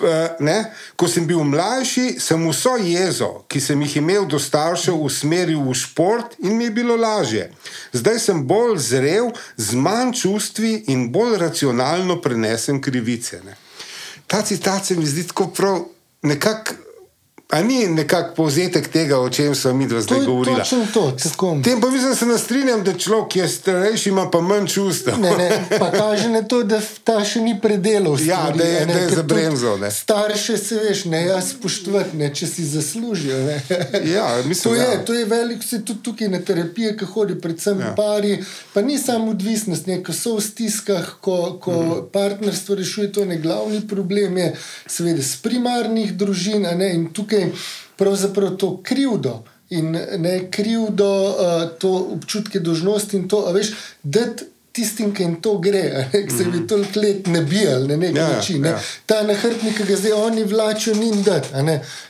Uh, ne? Ko sem bil mlajši, sem vso jezo, ki sem jih imel do staršev, usmeril v šport in mi je bilo lažje. Zdaj sem bolj zrel, z manj čustvi in bolj racionalno prenesem krivice. Ne? Ta citat se mi zdi tako prav, nekako. A ni nekako povzetek tega, o čem smo mi zdaj govorili? Točno to, tako. Tem pa mislim, da se ne strinjam, da človek, ki je starejši, ima pa manj čustev. Ne, ne, pa kaže na to, da ta še ni predelal. Ja, da je, je za bremzo. Starše se veš, ne jaz spoštovati, ne, če si zaslužijo. Ja, mislim, to, je, ja. to je velik, se tudi tukaj na terapije, ki hodi, predvsem ja. pari. Pa ni samo odvisnost, ne, ko so v stiskah, ko, ko mhm. partnerstvo rešuje to, ne glavni problem je, seveda, s primarnih družin. Ne, tukaj pravzaprav to krivdo in ne krivdo, uh, to občutke dožnosti in to, veš, da tistim, ki jim to gre, ki se bi mhm. toliko let ne bijali na nek ja, način. Ne? Ja. Ta nahrbnik, ki ga zdaj oni vlačijo, ni jim dat.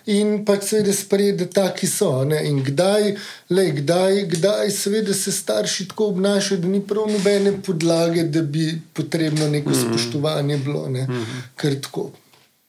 In pač seveda sprejeti, da taki so. Ne? In kdaj, le, kdaj, kdaj seveda se starši tako obnašajo, da ni prav nobene podlage, da bi potrebno neko mm. spoštovanje bilo, ne? mm -hmm. ker tako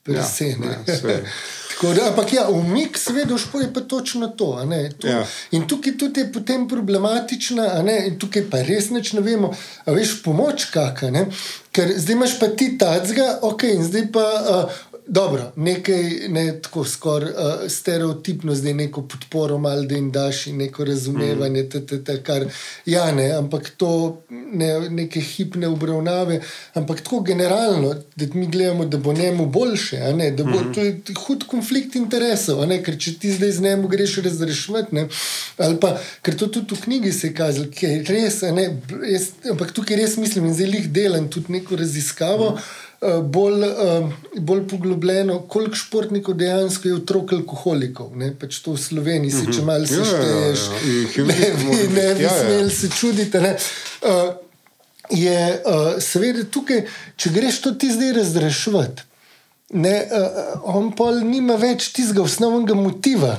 presene. Ja, Da, ampak ja, umik, seveda, je pa točno to. to. Ja. In tukaj tudi je potem problematična, in tukaj pa res neč ne vemo, a veš, pomoč kakšna. Ker zdaj imaš pa ti tacga, ok, in zdaj pa. Uh, Dobro, nekaj ne tako skoraj uh, stereotipno, zdaj neko podporo, malo da jim daš in neko razumevanje, mm. te, te, kar ja, ne, ampak to ne neke hipne obravnave, ampak tako generalno, da mi gledamo, da bo njemu boljše, ne, da bo mm. to je hud konflikt interesov, ne, ker če ti zdaj z njemu greš razrešiti, ali pa ker to tudi v knjigi se je kazalo, ki je res, ne, jaz, ampak tukaj res mislim in zdaj jih delam tudi neko raziskavo. Mm. Eh, bolj, uh, bolj poglobljeno, koliko športnikov dejansko je otrok alkoholikov. Ne? Pač to v Sloveniji, si, če malo se šteješ, ne bi ja, ja. smeli se čuditi. Uh, je uh, seveda tukaj, če greš to ti zdaj razrešiti, uh, on pa nima več tistega osnovnega motiva.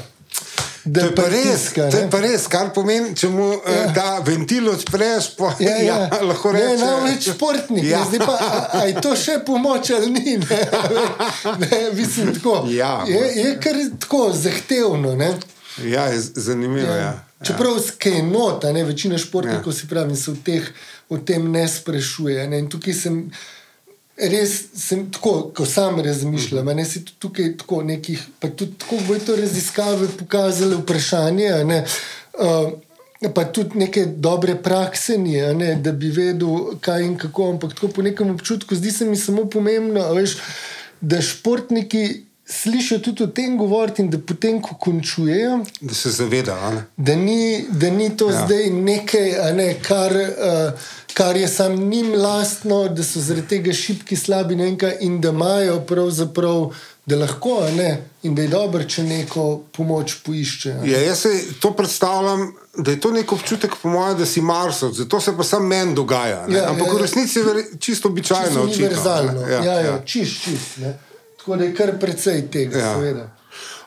To je, res, to je pa res, kar pomeni, če mu eh, ja. da ventil odpreš, pa ja, ja. ja, lahko rečeš. Ne, ne, več športnik. Ja. Zdaj pa, a, a je to še pomoč ali ni? Ne, ne, mislim, tako, ja, je, je kar tako zahtevno. Ne? Ja, je zanimivo. Ja. Ja. Čeprav skaj nota, ne, večina športnikov ja. si pravi, se v, teh, v tem ne sprašuje. Ne? In tukaj sem res sem tako, ko sam razmišljam. Ne si tukaj tako nekih, pa tudi tako bo to raziskave pokazale vprašanje. Ne, uh, Pa tudi neke dobre prakse ni, ne, da bi vedel, kaj in kako. Ampak tako po nekem občutku, zdi se mi samo pomembno, veš, da športniki slišijo tudi o tem govoriti, in da potem, ko končujejo, da se zavedajo. Da, da ni to ja. zdaj nekaj, ne, kar, uh, kar je sam njim lastno, da so zaradi tega šipki, slabi nekaj in da imajo pravzaprav. Da lahko, ne, in da je dobro, če neko pomoč poišče. Ja, jaz se to predstavljam, da je to nek občutek, po mojem, da si marsov, zato se pa samo meni dogaja. Ja, Ampak ja, v resnici je čisto običajno. Univerzalno. Ja, ja, ja. čist, čist. Tako da je kar precej tega, ja. seveda.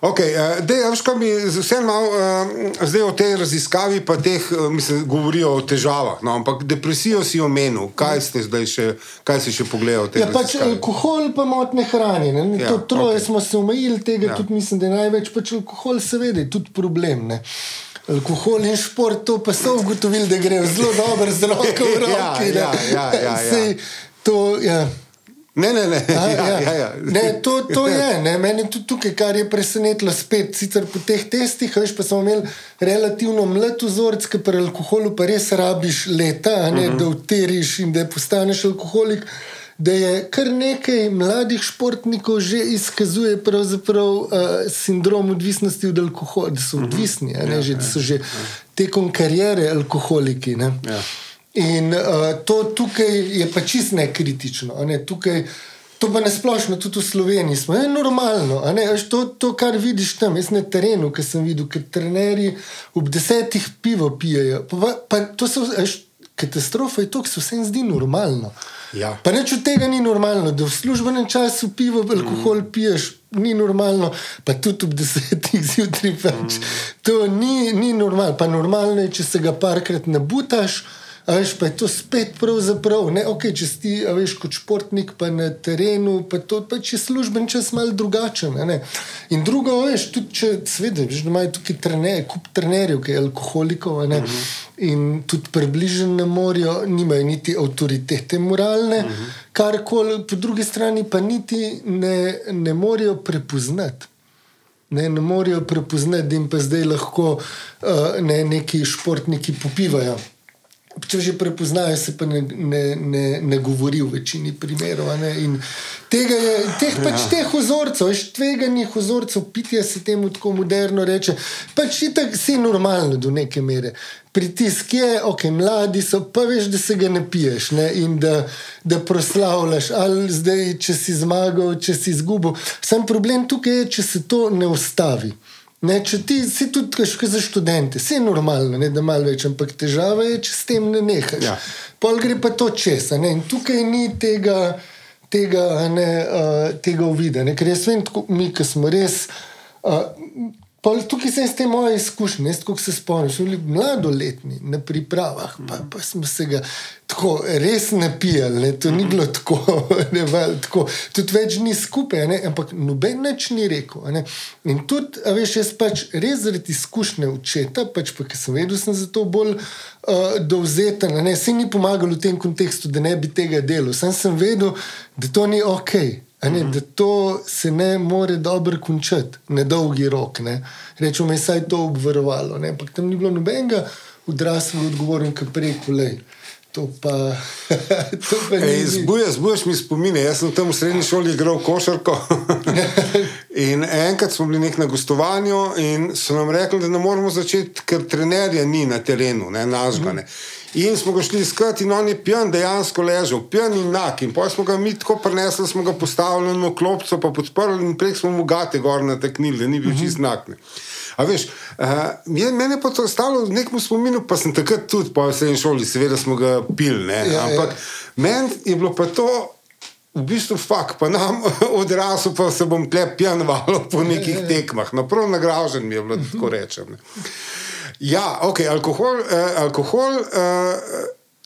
Okay, uh, dej, veš, mi vseeno malo uh, zdaj o tej raziskavi, pa teh, uh, mislim, govorijo o težavah. No, ampak depresijo si omenil, kaj ste zdaj še, kaj si še pogledal? Ja, pač alkohol, pa motne hranjenje. Ja, to troje okay. smo se omejili, tega ja. tudi mislim, da je največ. Pač alkohol, seveda, je tudi problem. Ne? Alkohol in šport, to pa so ugotovili, da gre zelo dobro z roko v roki. ja, ja, ja, ja, ja. Sej, to, ja. Ne, ne, ne. A, ja, ja. Ja, ja. ne to, to je. Ne. Meni tudi tukaj, kar je presenetilo, spet sicer po teh testih, veš, pa smo imeli relativno mlad vzorec, ki pri alkoholu pa res rabiš leta, ne, uh mhm. -huh. da uteriš in da postaneš alkoholik. Da je kar nekaj mladih športnikov že izkazuje uh, sindrom odvisnosti od alkohola, da so mhm. odvisni, uh -huh. ne, ja, že, da so že tekom karijere alkoholiki. Ja. In uh, to tukaj je pa čist ne kritično. Ne? Tukaj, to pa nasplošno tudi v Sloveniji smo. Je normalno. To, to, kar vidiš tam, jaz na terenu, ki sem videl, ker trenerji ob desetih pivo pijejo. Pa, pa to so katastrofe, to se vsem zdi normalno. Ja. Pa neč od tega ni normalno, da v službenem času pivo, alkohol mm. piješ, ni normalno, pa tudi ob desetih zjutraj. Pač. Mm. To ni, ni normalno. Pa normalno je, če se ga parkrat nabutaš. Veš, pa je to spet pravzaprav, ne, okay, če si veš, kot športnik, pa na terenu, pa to pa če služben čas malo drugačen. Ne. In drugo, veš, tudi če svedeš, da imajo tukaj trener, kup trenerjev, ki je alkoholikov ne, uh mhm. -huh. in tudi približen ne morajo, nimajo niti avtoritete moralne, uh mhm. -huh. karkoli, po drugi strani pa niti ne, ne morajo prepoznati. Ne, ne morajo prepoznati, da jim pa zdaj lahko uh, ne, neki športniki popivajo. Če že prepoznajo, se pa ne, ne, ne, ne govori v večini primerov. Tega je, teh, pač, ja. teh vzorcev, tveganih vzorcev, pitja se temu tako moderno reče, pač itak si normalno do neke mere. Pritisk je, ok, mladi so, pa veš, da se ga ne piješ ne? in da, da proslavljaš, ali zdaj, če si zmagal, če si izgubil. Sam problem tukaj je, če se to ne ustavi. Ne, če ti si tudi težko za študente, vse je normalno, ne, da malo več, ampak težava je, če s tem ne nehaš. Ja. Pol gre pa to česa. Ne, in tukaj ni tega, tega, ne, uh, tega uvida. Ne, ker jaz vem, tako, mi, ki smo res. Uh, Pol, tukaj sem s tem moje izkušnje, jaz kot se spomnim, smo bili mladoletni na pripravah, pa, pa smo se ga tako res napijali, ne? to ni bilo tako, ne, val, tako. tudi več ni skupaj, ne? ampak noben več ni rekel. Ne? In tudi, veš, jaz pač res zaradi izkušnje učeta, pač pa ker sem vedel, sem zato bolj uh, dovzeten, ne? se ni pomagalo v tem kontekstu, da ne bi tega delal, sem, sem vedel, da to ni ok. Ne, da to se ne more dobro končati, na dolgi rok. Rečemo, da je vsaj to obvarovalo. Ampak tam ni bilo nobenega odraslega odgovornika preko le. To pa, to pa Ej, zbuja, zbujaš mi spomine. Jaz sem tam v srednji šoli igral košarko. in enkrat smo bili nek na gostovanju in so nam rekli, da ne moramo začeti, ker trenerja ni na terenu, ne nažgane. Mm. In smo ga šli iskati, in on je pijan, dejansko ležal, pijan in nak. In potem smo ga mi tako prenesli, smo ga postavili na klopco, pa podprli in prek smo mu gate gor nateknili, da ni bil čist nak. A veš, uh, je pa to ostalo v nekem spominu, pa sem takrat tudi po vsej šoli, seveda smo ga pili. Ja, ja, Ampak ja. meni je bilo pa to. V bistvu fakt, pa nam odrasel, pa se bom tle pijan valo po nekih ja, ja, tekmah. Naprav nagražen mi je bilo, tako rečem. Ja, ok, alkohol. Uh, alkohol uh,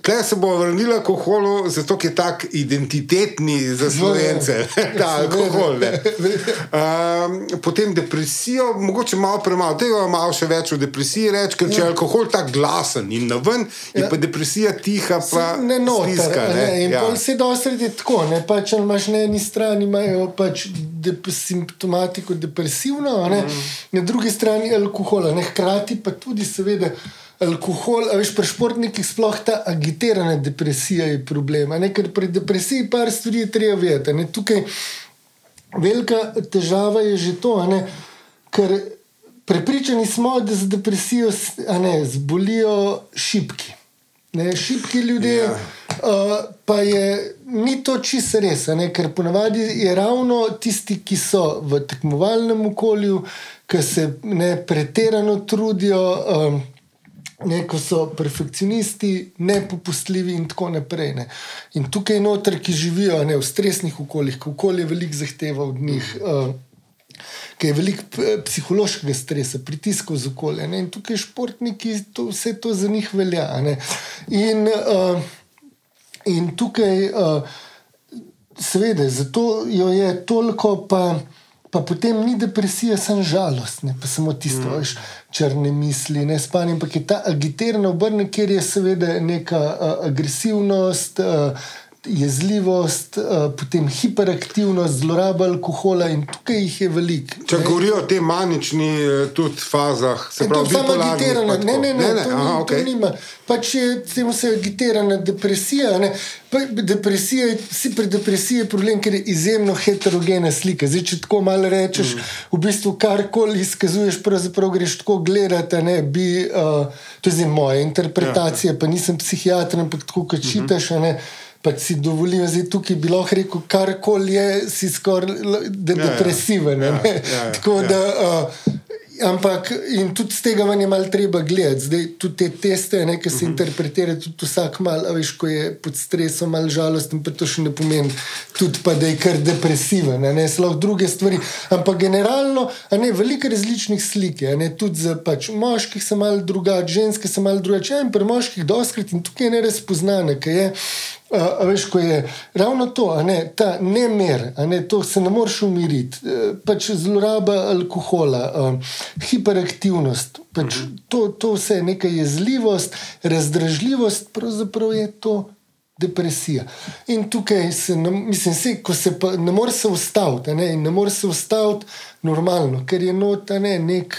Klej se bo vrnila alkoholu, zato je tak identitetni za slovence, ta alkohol. Um, potem depresijo, mogoče malo premalo, tega malo še več v depresiji reči, ker če je ja. alkohol tako glasen in na ven, je ja. pa depresija tiha, pa ne noter. Stiska, ne? Ne? In ja. vse dosti je tako, ne pa če imaš na eni strani imajo pač dep simptomatiko depresivno, mm. na drugi strani alkohola, ne? hkrati pa tudi seveda alkohol, veš, pri športnikih sploh ta agitirana depresija je problem. Ne? Ker pri depresiji par stvari je treba vedeti. Tukaj velika težava je že to, ne? ker prepričani smo, da za depresijo ne, zbolijo šipki. Ne, šipki ljudje, ja. uh, pa je, ni to čisto res, ne, ker ponavadi je ravno tisti, ki so v tekmovalnem okolju, ki se ne pretirano trudijo, um, ne, ko so perfekcionisti, nepopustljivi in tako naprej. Ne. In tukaj noter, ki živijo ne, v stresnih okoljih, ko okolje veliko zahteva od njih. Uh, Ker je veliko psihološkega stresa, pritiskov z okolje. Ne? In tukaj športniki, to, vse to za njih velja. In, uh, in tukaj, uh, seveda, zato jo je toliko, pa, pa potem ni depresija, samo žalost, ne? pa samo tisto, mm. veš, črne misli, ne spanje, ampak je ta agitirana obrne, kjer je seveda neka uh, agresivnost. Uh, Jezljivost, potem hiperaktivnost, zloraba alkohola, in tukaj jih je veliko. Če govorijo o tem manični tudi fazah, se pravi, da je to agitirana. Ne, ne, ne, ne, ne to, aha, ni, okay. to nima. Pač je temu se agitirana depresija. Depresija, vsi pri depresiji je problem, ker je izjemno heterogena slika. Zdaj, če tako malo rečeš, mm. v bistvu karkoli izkazuješ, pravzaprav greš tako gledati. Ne, bi, uh, to je zdaj moja interpretacija, ja. pa nisem psihiater, ampak tako kot mm -hmm. Pač si dovolim, da je tukaj bilo rekel, kar koli je, si skoraj de ja, ja. depresiven. Ja, ja, ja, Tako ja. da. Uh, Ampak in tudi z tega vam je malo treba gledati. Zdaj, tudi te teste, ne, ki se uh mhm. -huh. interpretirajo, tudi vsak mal, veš, ko je pod stresom, malo žalosten, pa to še ne pomeni, tudi pa, da je kar depresiven, ne, sploh druge stvari. Ampak generalno, ne, veliko različnih slik je, ne, tudi za pač, moških se malo drugače, ženske se malo drugače, ja, in pri moških doskrat in tukaj je ne res poznane, kaj je. A, a veš, ko je ravno to, ne, ta nemer, ne, to se ne moreš umiriti, e, pač zloraba alkohola, a, hiperaktivnost, pač mhm. to, to vse je neka jezljivost, razdražljivost, pravzaprav je to depresija. In tukaj se, ne, mislim, se, ko se pa, ne moreš se ustaviti, ne, ne moreš se ustaviti normalno, ker je nota ne, nek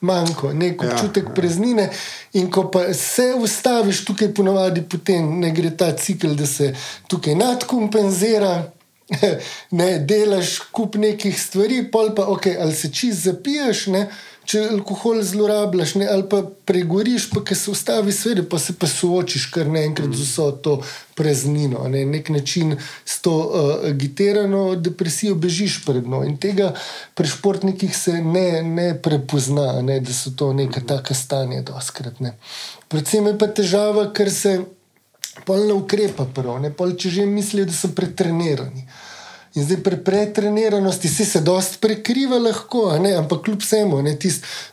manjko, nek ja, občutek ja, preznine. In ko pa se ustaviš tukaj, ponovadi potem ne gre ta cikl, da se tukaj nadkompenzira. Ne, delaš kup nekih stvari, pol pa ok, ali se čist zapiješ, ne, če alkohol zlorabljaš, ne, ali pa pregoriš, pa se ustavi svet, pa se pa soočiš kar naenkrat z vso to praznino. Na ne. nek način s to uh, agitirano depresijo bežiš pred njo. In tega pri športnikih se ne, ne prepozna, ne, da so to neka taka stanja, doskrat. Ne. Predvsem je pa težava, ker se polno ukrepa, prvo, ne, pol, če že mislijo, da so pretrenirani. In zdaj pri pretreniranosti si se dosta prekriva, lahko, ampak kljub vsemu,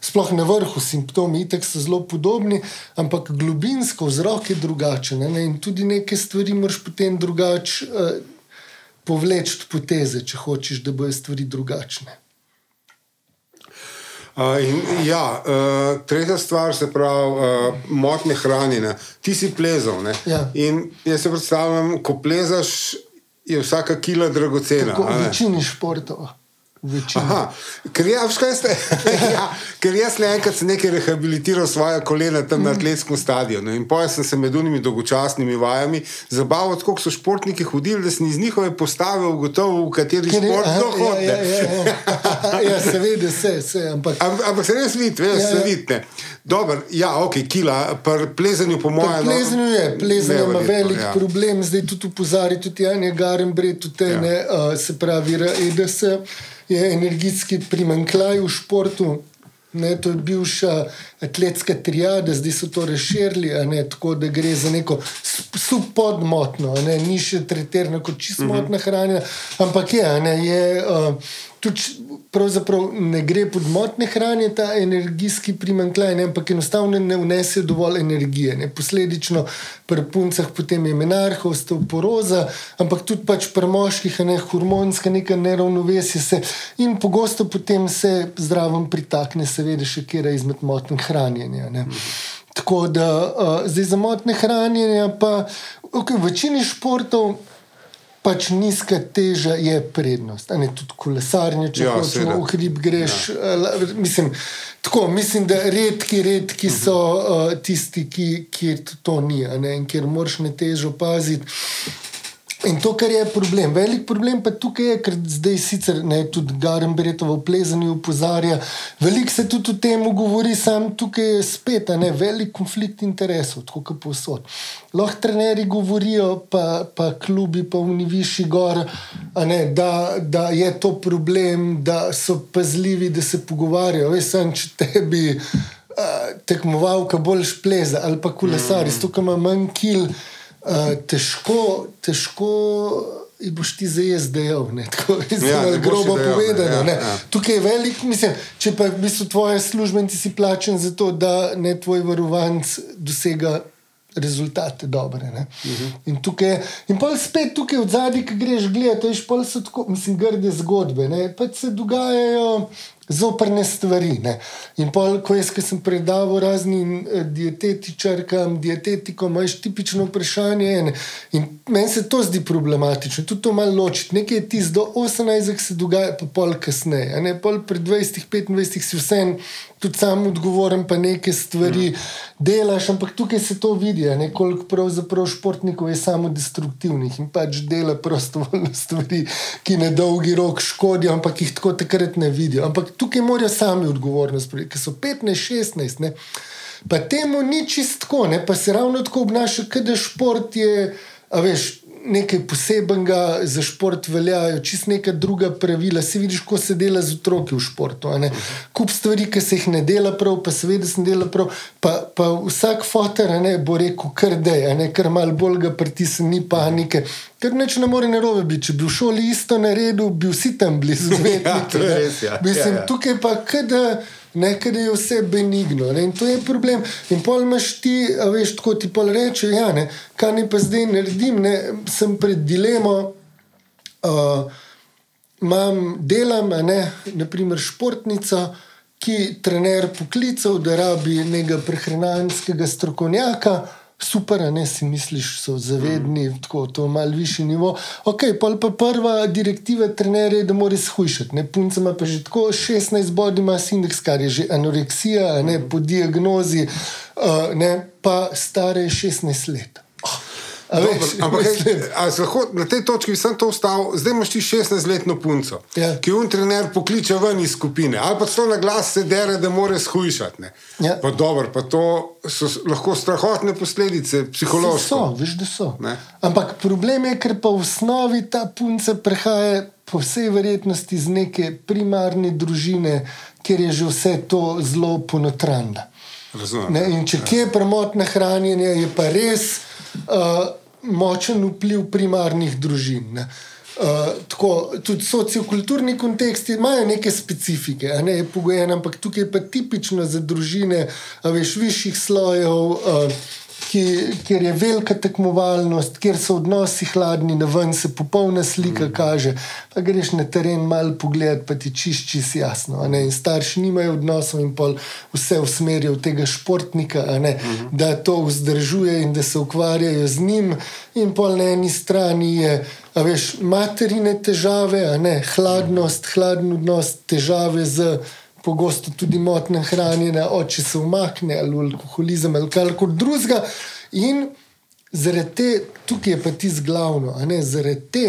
sploh na vrhu simptomi, itek so zelo podobni, ampak globinsko vzrok je drugačen. Ne? In tudi neke stvari moraš potem drugače uh, povleči poteze, če hočeš, da bojo stvari drugačne. Uh, in, ja, uh, tretja stvar, se pravi, uh, motnje hranjenja. Ti si plezal. Ja. In jaz si predstavljam, ko plezaš, je vsaka kila dragocena. V večini športov. Aha, ker, ja, ste, ja, ker jaz le enkrat sem nekaj rehabilitiral svoje kolena tam na mm. atletskem stadionu in pojem sem se med unimi dolgočasnimi vajami zabaval, kako so športniki hodili, da sem iz njihove postave ugotovil, v kateri ker šport to hodi. Ja, ja, ja, ja. ja, se vidi, se, se. Ampak, Am, ampak se res vidi, res ja, se ja. vidi. Dobar, ja, ok, kila, pri plezanju, po mojem. No, plezanju je, plezanje ima velik ja. problem, zdaj tudi upozari, tudi Janja Garenbrej, tudi ja. ne, uh, se pravi, EDS je energijski primankljaj v športu. Ne, to je bivša atletska triada, zdaj so to razširili, tako da gre za neko subpodmotno, ne, ni še tretirano kot čisto motna mhm. hrana, ampak je, ne, je uh, tudi pravzaprav ne gre pod motne hranje, ta energijski primankljaj, ampak enostavno ne vnese dovolj energije. Ne. Posledično pri puncah potem je menarha, osteoporoza, ampak tudi pač pri moških je ne, hormonska neka neravnovesje se in pogosto potem se zdravom pritakne, seveda, še kera izmed motnih hranjenja. Ne. Tako da uh, zdaj za motne hranjenja, pa okay, v večini športov pač nizka teža je prednost. Ne, tudi kolesarjenje, če ja, hočeš v hrib greš. Ja. Mislim, tako, mislim, da redki, redki so uh, tisti, ki, ki to ni, ne, in kjer moraš ne težo paziti. In to, kar je problem, velik problem pa tukaj je, ker zdaj sicer ne, tudi Garen Bretovo v plezanju upozarja, veliko se tudi o tem govori, sam tukaj je spet, ne, velik konflikt interesov, tako kot posod. Lahko trenerji govorijo, pa, pa klubi, pa v Niviši gor, ne, da, da je to problem, da so pazljivi, da se pogovarjajo. Veš, sem, če tebi uh, tekmovalka bolj špleza ali pa kolesar, mm. tukaj ima manj kil. Eh, težko, težko in boš ti zdaj zdel, tako ja, zelo grobo povedano. Ja, ja. Tukaj je velik, mislim, če pa v bistvu tvoje službenci si plačen za to, da ne tvoj varovanc dosega rezultate dobre. Uh -huh. In tukaj, in pa spet tukaj od zadaj, ki greš gledati, veš, pa so tako, mislim, grde zgodbe, ne, pa se dogajajo zoprne stvari. Ne. In pol, ko jaz, ki sem predaval raznim eh, dietetičarkam, dietetikom, imaš tipično vprašanje. Ne. In meni se to zdi problematično, tudi to malo ločiti. Nekaj je tisto, do 18 se dogaja, pa pol kasneje. Ne. Pol pred 20-25 si vse en, tudi sam odgovoren, pa neke stvari mm. delaš, ampak tukaj se to vidi, koliko pravzaprav športnikov je samo destruktivnih in pač dela prostovoljne stvari, ki na dolgi rok škodijo, ampak jih tako takrat ne vidijo. Ampak tukaj morajo sami odgovornost, ker so 15-16. Pa temu ni čistko, pa se ravno tako obnaša, da šport je, a veš, nekaj posebenega za šport veljajo, čist neka druga pravila. Si vidiš, ko se dela z otroki v športu. Kup stvari, ki se jih ne dela prav, pa seveda se ne dela prav. Pa, pa vsak fotor ne, bo rekel, kar da je, kar malo bolj ga pritisne, ni panike. Ker neč ne more narobe biti. Če bi v šoli isto naredil, bi vsi tam blizu. Ja, ja. Mislim, ja, ja. tukaj pa kada nekaj je vse benigno. Ne? In to je problem. In pol imaš ti, veš, tako ti pol reče, ja, ne, kaj ne pa zdaj naredim, ne, sem pred dilemo. Uh, Imam delam, ne, naprimer, športnica, ki trener poklical, da rabi nekega prehranskega strokovnjaka, super, ne si misliš, so zavedni, mm. tako to malo višji nivo. Ok, pa pa prva direktiva trenerja je, da mora shujšati. Ne, punca ima pa že tako 16 body mass index, kar je že anoreksija, ne, po diagnozi, uh, ne, pa stare 16 let. Dobar, ampak, hej, lahko, na tej točki bi sem to ustavil, zdaj imaš ti 16-letno punco, ja. ki un trener pokliče ven iz skupine, ali pa celo na glas se dere, da more shujšati. Ja. Pa dobro, pa to so lahko strahotne posledice, psihološke. So, veš, da so. Ne? Ampak problem je, ker pa v osnovi ta punca prehaja po vsej verjetnosti iz neke primarne družine, kjer je že vse to zelo ponotranda. In če ja. kje je premotno hranjenje, je pa res uh, močen vpliv primarnih družin. Uh, tako, tudi sociokulturni konteksti imajo neke specifike, ne je pogojen, ampak tukaj je pa tipično za družine, veš, višjih slojev. Uh, ki, kjer je velika tekmovalnost, kjer so odnosi hladni, na ven se popolna slika mm. kaže. Pa greš na teren, malo pogled, pa ti čist, čist jasno. In starši nimajo odnosov in pol vse usmerijo v tega športnika, mm. da to vzdržuje in da se ukvarjajo z njim. In pol na eni strani je. A veš, materine težave, hladnost, hladen odnos, težave z pogosto tudi motne hranjenje, oči se umakne ali alkoholizem ali kaj drugega. In zaradi te, tukaj je pa ti zglavno, a ne zaradi te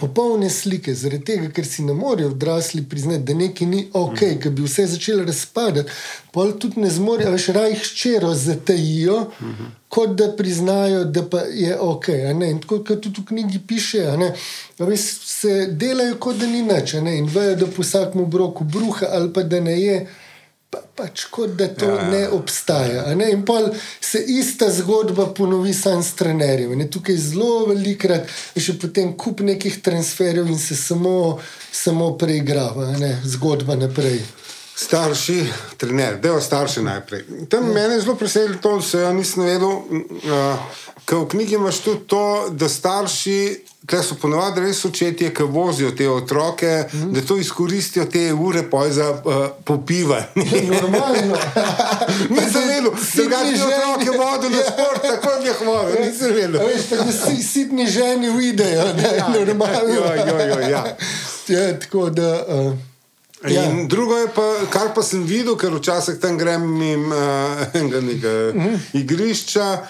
popolne slike, zaradi tega, ker si ne morejo odrasli priznati, da nekaj ni ok, mm. ker bi vse začelo razpadati, pa tudi ne zmorejo, več rajih ščero zatajijo, mm -hmm. kot da priznajo, da pa je ok. In tako kot tudi v knjigi piše, ves, se delajo, kot da ni nič in vejo, da po vsakem obroku bruha ali pa da ne je. Pa, pač kot da to ja, ne obstaja. Ne? In pa se ista zgodba ponovi sam s trenerjem. Ne? Tukaj zelo velikrat je še potem kup nekih transferjev in se samo, samo preigrava, ne? zgodba naprej. Starši, trener, da je starši najprej. Tam ja. mene je zelo presenetilo, to se ja nisem vedel. Uh, Ker v knjigi imaš tudi to, da starši, ki so ponovadi res očetje, ki vozijo te otroke, mm. da to izkoristijo te ure za uh, popivanje. Normalno. nisem vedel, da ga ti otroke vodijo na sport, tako je hvala. Nisem vedel. Veš, tako si sitni ženi uidejo, da je normalno. Ja, ja, ja, ja. ja, tako da. Uh, Ja. Drugo je pa, kar pa sem videl, ker včasih tam grem in uh, enega mm -hmm. igrišča.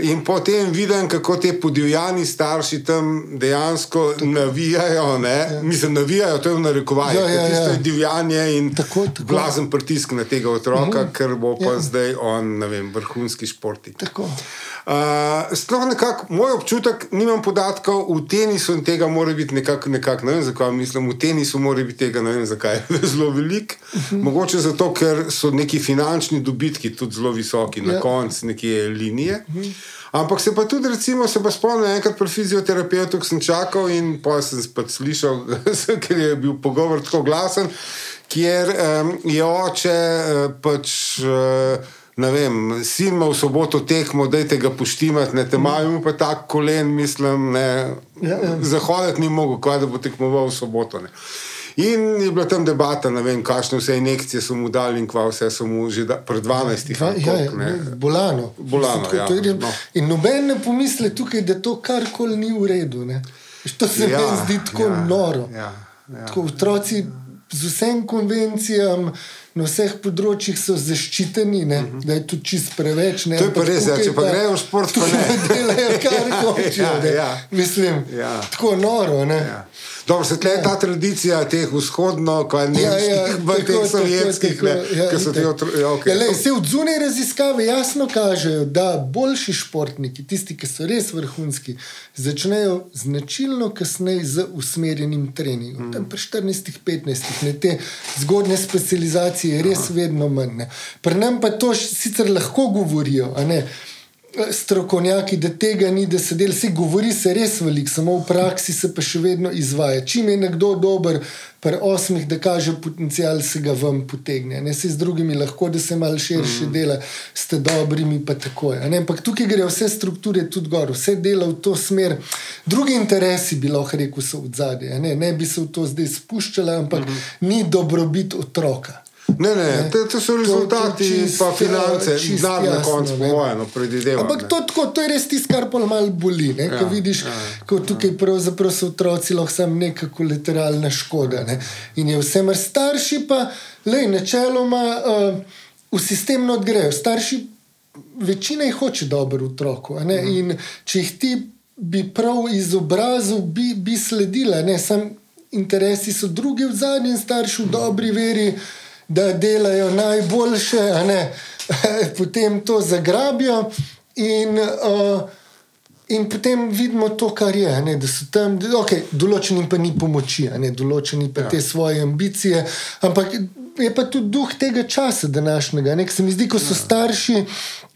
In potem vidim, kako te podivjani starši tam dejansko navijajo. Ja. Mislim, navijajo, to je v narekovanju. Ja, ja, ja. To je divjanje in tako, tako. glasen pritisk na tega otroka, uh mhm. -huh. ker bo pa ja. zdaj on, ne vem, vrhunski športnik. Uh, sploh nekako moj občutek, nimam podatkov, v tenisu in tega mora biti nekako, nekak, ne vem zakaj mislim, v tenisu mora biti tega, ne vem zakaj, zelo velik. Uh. -huh. Mogoče zato, ker so neki finančni dobitki tudi zelo visoki, na ja. koncu neke linije. Uh mhm. -huh. Ampak se pa tudi, recimo, se pa spomnim, enkrat pri fizioterapeutu, ki sem čakal in pa sem spet slišal, ker je bil pogovor tako glasen, kjer um, je oče uh, pač. Uh, ne vem, sin ima v soboto tekmo, da je tega poštimati, ne temajo mu pa tako kolen, mislim, ne. Ja, ja. Zahoditi ni mogel, kaj da bo tekmoval v soboto. Ne. In je bila tam debata, ne vem, kakšne vse injekcije so mu dali in kva vse so mu že da, pred 12 leti. Ja, ja, bolano. bolano ja, no. In noben ne pomisli tukaj, da to karkoli ni v redu. Ne. To se ja, mi zdi tako ja, noro. Ja, ja. Tako otroci z vsem konvencijam na vseh področjih so zaščiteni, ne? Mhm. da je to čist preveč. Ne? To je pa res, ja, če pa grejo v šport, pa ne. Delajo kar hočejo. ja, ja. Mislim, ja. tako noro. Ja. Dobro, se tle ja. ta tradicija teh vzhodno, kaj ne ja, ja, teh sovjetskih, ki so ti otroci. Ja, okay. ja, se v zunaj raziskave jasno kažejo, da boljši športniki, tisti, ki so res vrhunski, začnejo značilno kasneje z usmerjenim treningom. Mm. Tam pri 14-15, ne te zgodne specializacije, je res Aha. vedno manj. Pri nam pa to sicer lahko govorijo strokovnjaki, da tega ni, da se del, se govori, se res veliko, samo v praksi se pa še vedno izvaja. Čim je nekdo dober, pri osmih, da kaže potencial, se ga vam potegne. Ne se z drugimi lahko, da se malo širše mm. dela, ste dobrimi, pa tako je. Ampak tukaj gre vse strukture tudi gor, vse dela v to smer. Drugi interesi bi lahko rekel, so v zadnje. Ne? ne bi se v to zdaj spuščala, ampak mm -hmm. ni dobrobit otroka. Ne, ne, ne. To, to so rezultati, to, to čist, pa finance, znano na koncu, pojeno, predvidevam. Ampak to, tako, to je res tisto, kar pa malo boli. Ja, ko vidiš, ja, ko tukaj pravzaprav so otroci lahko samo neka kolateralna škoda. Ne? In je vse, mar starši pa, le, načeloma uh, v sistem odgrejo. Starši, večina jih hoče dobro otroku. Mhm. In če jih ti bi prav izobrazil, bi, bi sledila. Interesi so drugi v zadnjem, starši v dobri veri. -huh da delajo najboljše, potem to zagrabijo. In, uh, in potem vidimo to, kar je, ne, da so tam, okay, določeni pa ni pomoči, ne, določeni pa ja. te svoje ambicije. Ampak je pa tudi duh tega časa današnjega. Nek se mi zdi, ko so ja. starši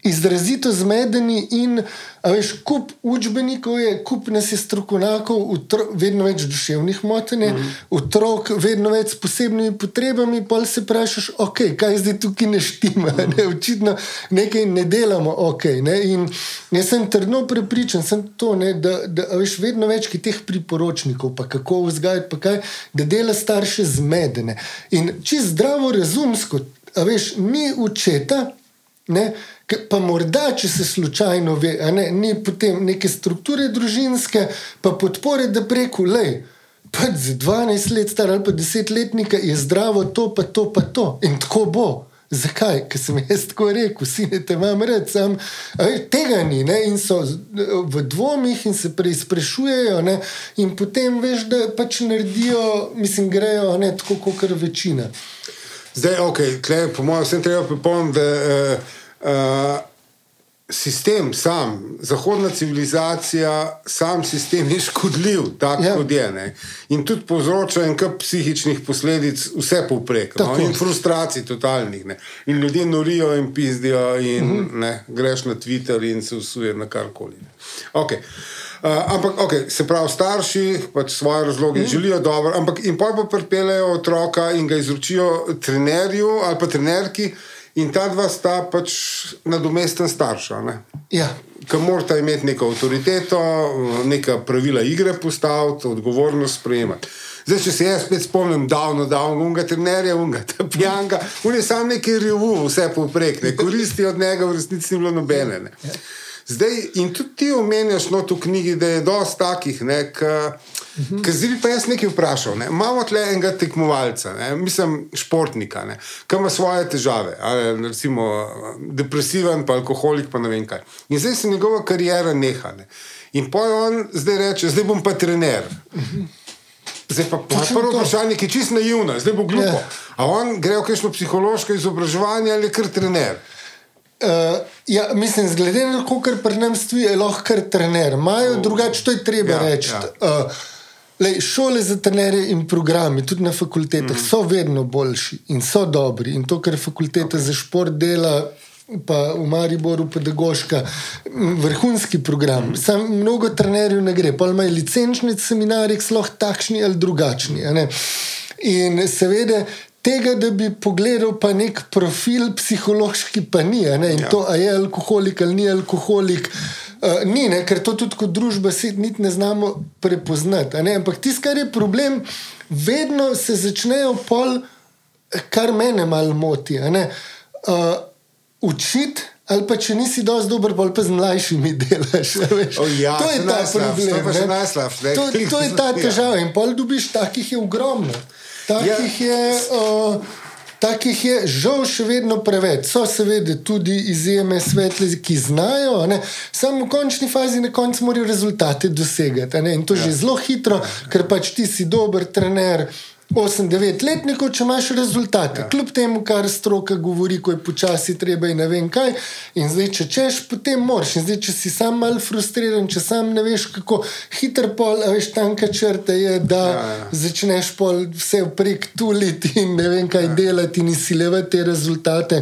izrazito zmedeni in veš, kup učbenikov je, kup nas je strokovnjakov, vedno več duševnih motenj, mm -hmm. otrok, vedno več s posebnimi potrebami, pa se vprašaš, okay, kaj zdaj tukaj ne štima, mm -hmm. ne, očitno nekaj ne delamo. Okay, ne, in jaz sem trdno prepričan, sem to, ne, da, da veš, vedno več teh priporočnikov, pa kako vzgajati, pa kaj, da dela starše zmedene. In čist zdravo razumsko, veš, ni učeta. Ne, Pa morda, če se slučajno ve, ne, ni potem neke strukture družinske, pa podpore, da preko le. Pa za 12 let star ali pa 10 letnika je zdravo to, pa to, pa to. In tako bo. Zakaj? Ker sem jaz tako rekel, sine te imam red, sam tega ni. Ne? In so v dvomih in se preizprašujejo. In potem veš, da pač naredijo, mislim, grejo ne, tako kot večina. Zdaj, ok, tle, po mojem, vsem treba pripomniti. Uh, sistem, sam, zahodna civilizacija, sam sistem je škodljiv, tako Ja. kot je. Ne? In tudi povzroča en kup psihičnih posledic, vse povprek. No? In frustracij totalnih. Ne? In ljudje norijo in pizdijo, in uh -huh. ne, greš na Twitter in se usuje na karkoli. ne. Okay. Uh, ampak, okay, se pravi, starši pač svoje razloge mm. želijo dobro, ampak in pa pa pripeljejo otroka in ga izročijo trenerju ali pa trenerki, in ta dva sta pač nadomesten starša. Ne? Ja. Ki morata imeti neko avtoriteto, neka pravila igre postaviti, odgovornost sprejemati. Zdaj, če se jaz spet spomnim, davno, davno, unga trenerja, unga tapjanga, un je sam neki revu, vse povprek, ne koristi od njega, v resnici ni bilo nobene. Ne. Zdaj, in tudi ti omenjaš not v knjigi, da je dosti takih, ki zdaj bi pa jaz nekaj vprašal. Ne. Imamo tle enega tekmovalca, ne, mislim, športnika, ne, ki ima svoje težave, ali recimo depresiven, pa alkoholik, pa ne vem kaj. In zdaj se njegova karijera neha. Ne. In poj on zdaj reče, zdaj bom pa trener. Zdaj pa pa Točno prvo to. vprašanje, ki je čist naivno, zdaj bo glupo. Ja. A on gre v kakšno psihološko izobraževanje ali je kar trener? Uh, ja, mislim, glede na to, kar pri nas stoji, je lahko kar trener. Imajo drugače, to je treba Ja, reči. Ja. Uh, Lej, šole za trenerje in programi, tudi na fakultetah, mm. so vedno boljši in so dobri. In to, kar fakulteta okay. za šport dela, pa v Mariboru, pedagoška, vrhunski program. Mm. Sam mnogo trenerjev ne gre, pa imajo licenčni seminarji, lahko takšni ali drugačni. In seveda. Tega, da bi pogledal pa nek profil psihološki, pa ni. ne, In Ja. to, a je alkoholik ali ni alkoholik, uh, ni, ne, ker to tudi kot družba si niti ne znamo prepoznati. ne. Ampak tisto, kar je problem, vedno se začnejo pol, kar mene malo moti. Uh, učiti. Ali pa če nisi dovolj dober, bolj pa z mlajšimi delaš. a veš. O ja, to je ta najslabše, problem. to ne. najslabše, ne. To, to je ta Ja. težava. In pol dobiš, takih je ogromno. Takih Ja. je. Uh, Takih je žal še vedno preveč. So seveda tudi izjeme svetle, ki znajo, ne. samo v končni fazi na koncu morajo rezultate dosegati. In to ja. že zelo hitro, ker pač ti si dober trener. 8-9 letnikov, če imaš rezultate, ja. kljub temu, kar stroka govori, ko je počasi treba in ne vem kaj. In zdaj, če češ, potem moraš. In zdaj, če si sam mal frustriran, če sam ne veš, kako hiter pol, a veš, tanka črta je, da ja, ja. začneš pol vse prek tuliti in ne vem kaj ja. delati in izsilevati te rezultate.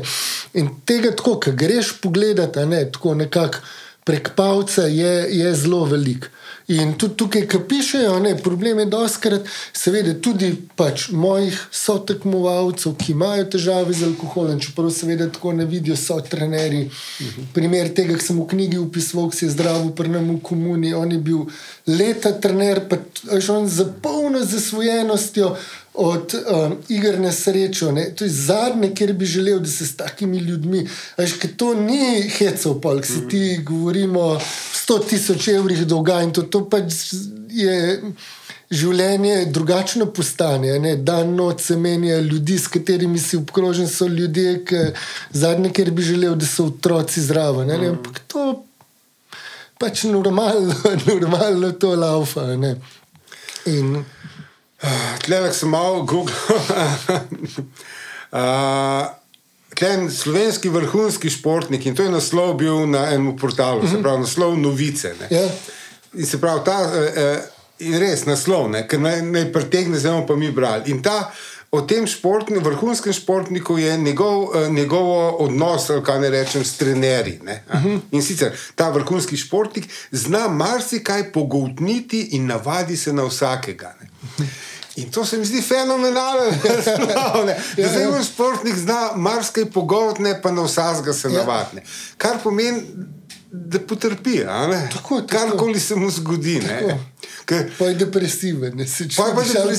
In tega tako, ki greš pogledati, ne tako nekako prek pavca, je, je zelo velik. In tudi tukaj, ki pišejo, ne, problem je doskrat, seveda, tudi pač mojih sotekmovalcev, ki imajo težave z alkoholom, čeprav seveda tako ne vidijo, so trenerji. Primer tega, ki sem v knjigi opisoval, ki se je zdravil pri nam v komuni, on je bil leta trener, pa veš, on za polno zasvojenostjo. Od um, iger na srečo, ne? to je zadnje, kjer bi želel, da se s takimi ljudmi, veš, ker to ni hecov, pa si ti govorimo o 100 tisoč evrih dolga in to, to pač je življenje drugačno postane. Ne? Dan noč se menja ljudi, s katerimi si obkrožen, so ljudje, ki zadnje, kjer bi želel, da so otroci zraven. ne, Ampak to pač normalno, normalno to laufa. ne. In Tleh sem malo googlal. uh, Tlen slovenski vrhunski športnik in to je naslov bil na enem portalu, mm -hmm. se pravi naslov novice. Ne. ja, In se pravi, ta eh, in res naslov, ne, ki naj, naj pritegne, zdaj pa mi brali. In ta o tem športni, vrhunskem športniku je njegov, eh, njegovo odnos, kaj ne rečem, s trenerji. ne, a. In sicer ta vrhunski športnik zna marsikaj pogoltniti in navadi se na vsakega. Ne. In to se mi zdi fenomenalno, da Ja, zdaj ja. športnik zna marsikaj pogoltne, pa na vsakega se Ja. navadne. Kar pomeni, da potrpi? Tako, tako. karkoli se mu zgodi. Ker- pa je depresiven, ne se Pa je pa čudiš, ali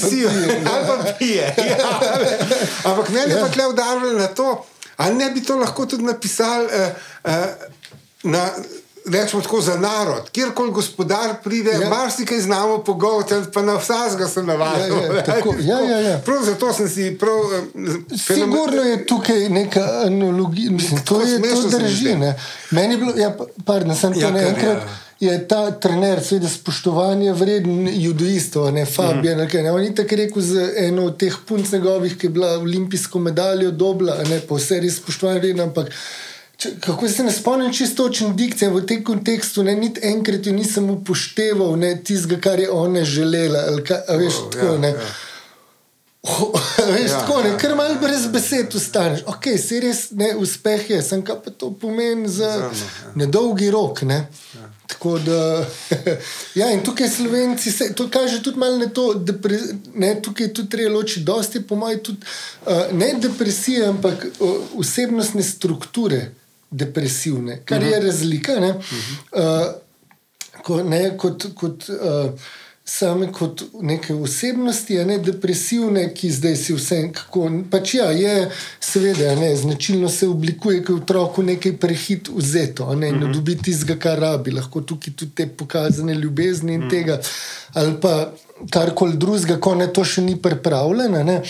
ali pa pije. Ja. Ampak meni je pa tle udarilo na to, ali ne bi to lahko tudi napisali eh, eh, na. Rečemo tako za narod, kjerkoli gospodar pride, ja. Marsikaj znamo pogovarjati, pa na vsega se navadimo. Ja, ja, tako, ja, ja, ja. Prav zato sem si prav. eh, Sigurno je tukaj neka analogija, mislim, to, je, to drži. Ne. Meni je bilo, ja, pa- pardon, sem Ja, to je, enkrat. ja. Je ta trener, seveda, spoštovanja vreden judoistov, ne Fabijan. Mm. Ne, on je tako rekel za eno od teh punc njegovih, ki je bila olimpijsko medaljo dobila, ne pa vse res spoštovanje vreden, ampak kako se ne spomnim čisto točno dikcije v tem kontekstu, ne, niti enkrat jo nisem upošteval, ne, tistega, kar je ona želela. Ka, veš, oh, tako, ja, ja. Oh, veš, ja, tako, ne, ja. kar malo brez besed ustaneš. Ok, se res ne, uspeh je, sem kaj pa to pomeni za Zano, ja. nedolgi rok. Ne. Ja. Tako da, ja, in tukaj Slovenci, se, to kaže tudi malo na to, da tukaj tudi treba ločiti, dosti po mojem, tudi uh, ne depresije, ampak uh, osebnostne strukture depresivne, kar uh -huh. je mhm. razlika. Ne, uh -huh. uh, ko, ne, kot, kot, uh, same kot neke osebnosti, ne depresivne, ki zdaj si vse kako. Pač ja, je seveda, ne, značilno se oblikuje, ko je otroku nekaj prehit vzeto, ne, mm -hmm. dobi tistega, kar rabi, lahko tukaj tudi te pokazane ljubezni in mm -hmm. tega, ali pa karkoli drugega, ko ne to še ni pripravljeno.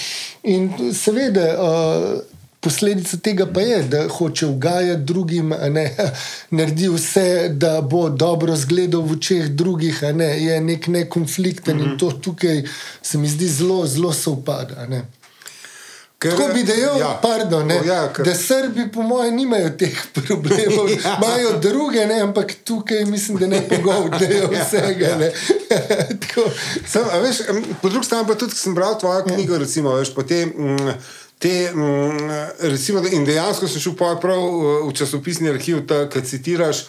In seveda. Uh, Posledica tega pa je, da hoče ugajati drugim, ne, naredi vse, da bo dobro zgledal v očeh drugih, ne, je nek nekonflikten mm -hmm. in mhm. to tukaj se mi zdi zelo, zelo sovpada. Ker, Tako bi dejal, ja. pardon, ne, o, ja, ker... da Srbi, po mojem, nimajo teh problemov, ja. imajo druge, ne, ampak tukaj mislim, da ne pogovorijo ja. vsega. Ja. Sem, veš, po drugi strani pa tudi, ko sem bral tvojo knjigo, ja. recimo, veš, potem. Mm, te, mm, recimo, in dejansko si šel prav v časopisni arhiv, ki citiraš